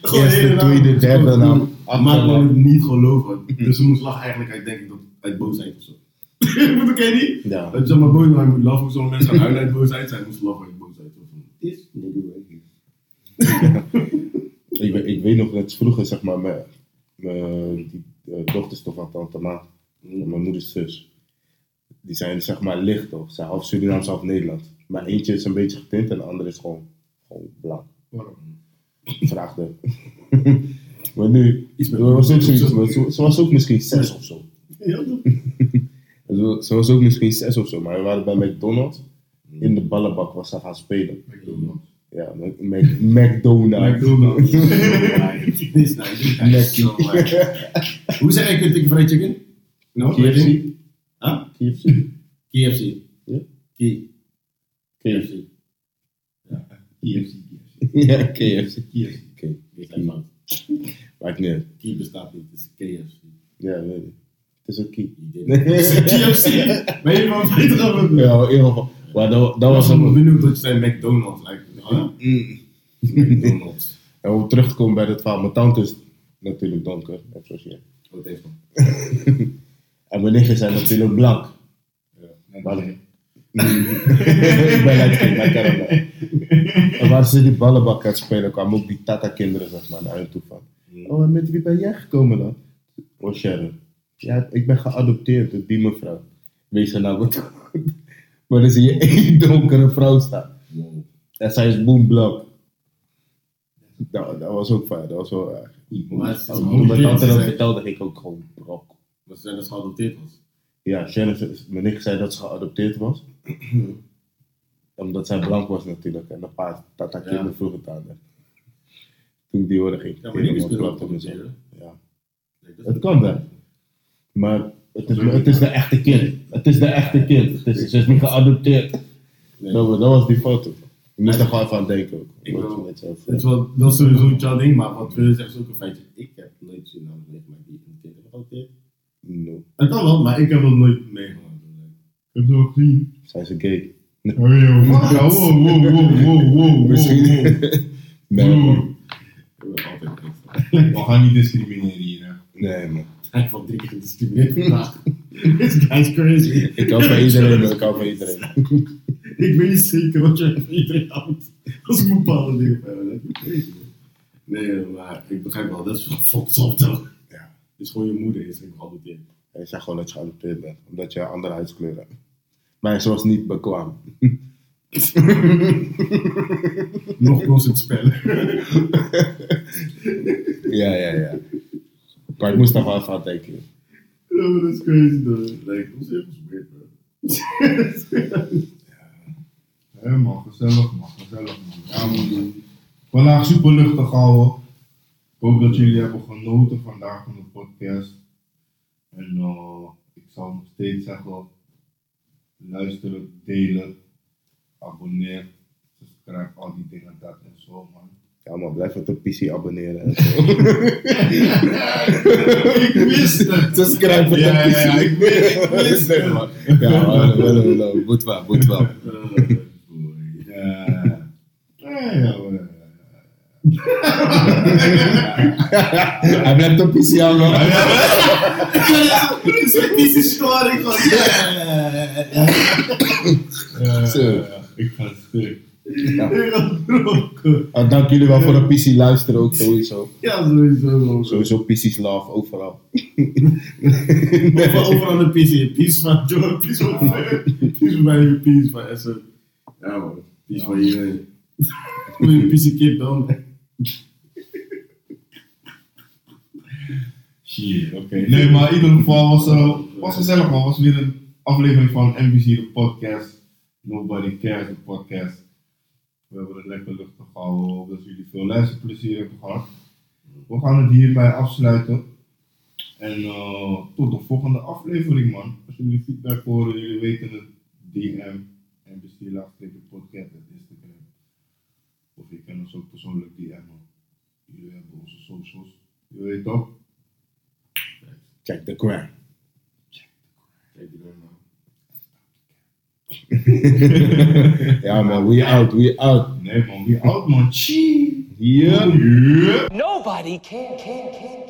Eerste, tweede, derde naam. Maar kon het niet geloven. Dus ze moest lachen eigenlijk uit, denk ik, dat, uit boosheid of zo. (laughs) Moet ik niet? Ja. Dat je maar boos maar moet lachen sommige mensen gaan huilen uit boosheid. Zij moest lachen uit boosheid. Right here. (laughs) Ik, weet- ik weet nog dat vroeger, zeg maar, mijn, mijn die, eh, dochters toch van tante Ma, mijn moeders zus, die zijn zeg maar licht toch? Ze zijn half Surinaams, half Nederland. Maar eentje is een beetje getint en de andere is gewoon, gewoon blank. Vraagde. (laughs) maar nu, Iets met- ze was ook zoiets, maar ze, ze was ook misschien zes of zo. Ja, (laughs) Ze, ze was ook misschien zes of zo, maar we waren bij McDonald's. In de ballenbak was ze gaan spelen. Ja, Mac- McDonald's. McDonald's. Is (laughs) nice. Hoe zeg ik Kentucky Fried Chicken? No, KFC? Huh? KFC? KFC. Ja. K- KFC. KFC, (laughs) Ja, KFC. KFC. Oké, maakt niet uit. Key bestaat niet, het is KFC. Ja, weet ik. Het is ook deed het. KFC! (laughs) Weet je wat ik beter over Ja, in ieder geval. Maar dat, dat was een... benieuwd dat je zei McDonald's. Like, huh? Mm. McDonald's. (laughs) En om terug te komen bij dat verhaal, mijn tante is natuurlijk donker, net zoals jij. Thanks man. En mijn nichtjes zijn natuurlijk blank. Ja, Ballen. Ik ben light maar ik ken hem wel. En waar ze die ballenbak aan spelen, kwamen ook die tata-kinderen zeg maar, naar hen toe van. Oh, en met wie ben jij gekomen dan? Oh, Sharon. Ja, ik ben geadopteerd door die mevrouw. Wees er nou wat. (laughs) maar dan zie je één donkere vrouw staan. Wow. En zij is boom blank. Dat, dat was ook fijn, dat was wel erg. Maar Als mijn tante dat vertelde, ging ik ook gewoon brok. Maar ze zijn dus geadopteerd was. Ja, Sharon, mijn nicht zei dat ze geadopteerd was. (clears throat) Omdat zij blank was natuurlijk. En een paar tata kinderen Ja. vroegen het aan. Toen ik die hoorde ging ik Ja, maar die is op mezelf. Ja. Het kan wel. Maar het is, het is de echte kind. Het is de echte kind. Het is, ze is niet geadopteerd. Dat, was- die foto. Je moest er gewoon aan denken ook. Ik wil-. Het wel, dat is sowieso jouw ding, maar wat wil je zeggen een feitje. Ik heb nooit zin aan meegemaakt die een kind heeft geadopteerd. No. Het kan wel, maar ik heb het nooit meegemaakt. Ik heb ze ook gezien. Zijn ze gay? Oh. Ja, wow, wow, wow, wow, wow, Misschien. Nee, man. Ik. We gaan niet discrimineren hier, hè. Nee, man. Hij heeft al drie keer gediscrimineerd vandaag. (laughs) This guy's crazy. Ik hou van iedereen, man. ik hou van iedereen. (laughs) Ik weet niet zeker wat jij van iedereen houdt. Als ik bepaalde dingen heb. Dat is crazy. man. Nee, maar ik begrijp wel, dat is wel fucked up toch? Ja. Het is gewoon je moeder, is geen geadopteerd. Hij zegt gewoon dat je geadopteerd bent, omdat je een andere huidskleur hebt. Maar ze was niet bekwaam. (laughs) Nog constant spellen. (laughs) Ja, ja, ja. Maar ik moest daar wel even aan denken. Ja, dat is crazy though. Like, zeg je weird, bro? Hé man, gezellig man, gezellig man. Ja man. Vandaag super luchtig houden. Ik hoop dat jullie hebben genoten vandaag van de podcast. En eh, ik zal nog steeds zeggen, luisteren, delen, abonneer, subscribe, al die dingen, dat en zo man. Ja, man, blijf op de PC abonneren. (laughs) ik wist het! Subscribe op de Ja, PC. ja, ja, ik wist- het. Nee, man. Ja, man, wel, wel, wel. Moet wel, moet wel. Boy. Ja, ja, ja, ja. Hij blijft op PC aan, man. Vieze storing van. Ja, Zo. ja, ja. Ik ga stuk. Ah, dank jullie wel voor de PC luisteren ook sowieso. Ja, sowieso. Sowieso PC's love overal. (laughs) Over- Overal de PC. Peace van Joe, peace van Peace van mij, peace van Essen. Ja man, peace van iedereen. Moet je een PC kip dan? Oké. Nee, maar in ieder geval was uh, was gezellig man. Was weer een aflevering van NBC de podcast. Nobody Cares de podcast. We hebben het lekker luchtig gehouden. Hoop dat jullie veel luisterplezier hebben gehad. We gaan het hierbij afsluiten. En uh, tot de volgende aflevering man. Als jullie feedback horen, jullie weten het. DM, NBC laagstreepje podcast. Of je kan ons ook persoonlijk DM'en. Jullie hebben onze socials. Je weet toch? Check the gram. Kijk die dan nou. Ja, man, we out, we out. Nee man, wie oud man, chie. Yeah. Yeah. Nobody can, can, can, can.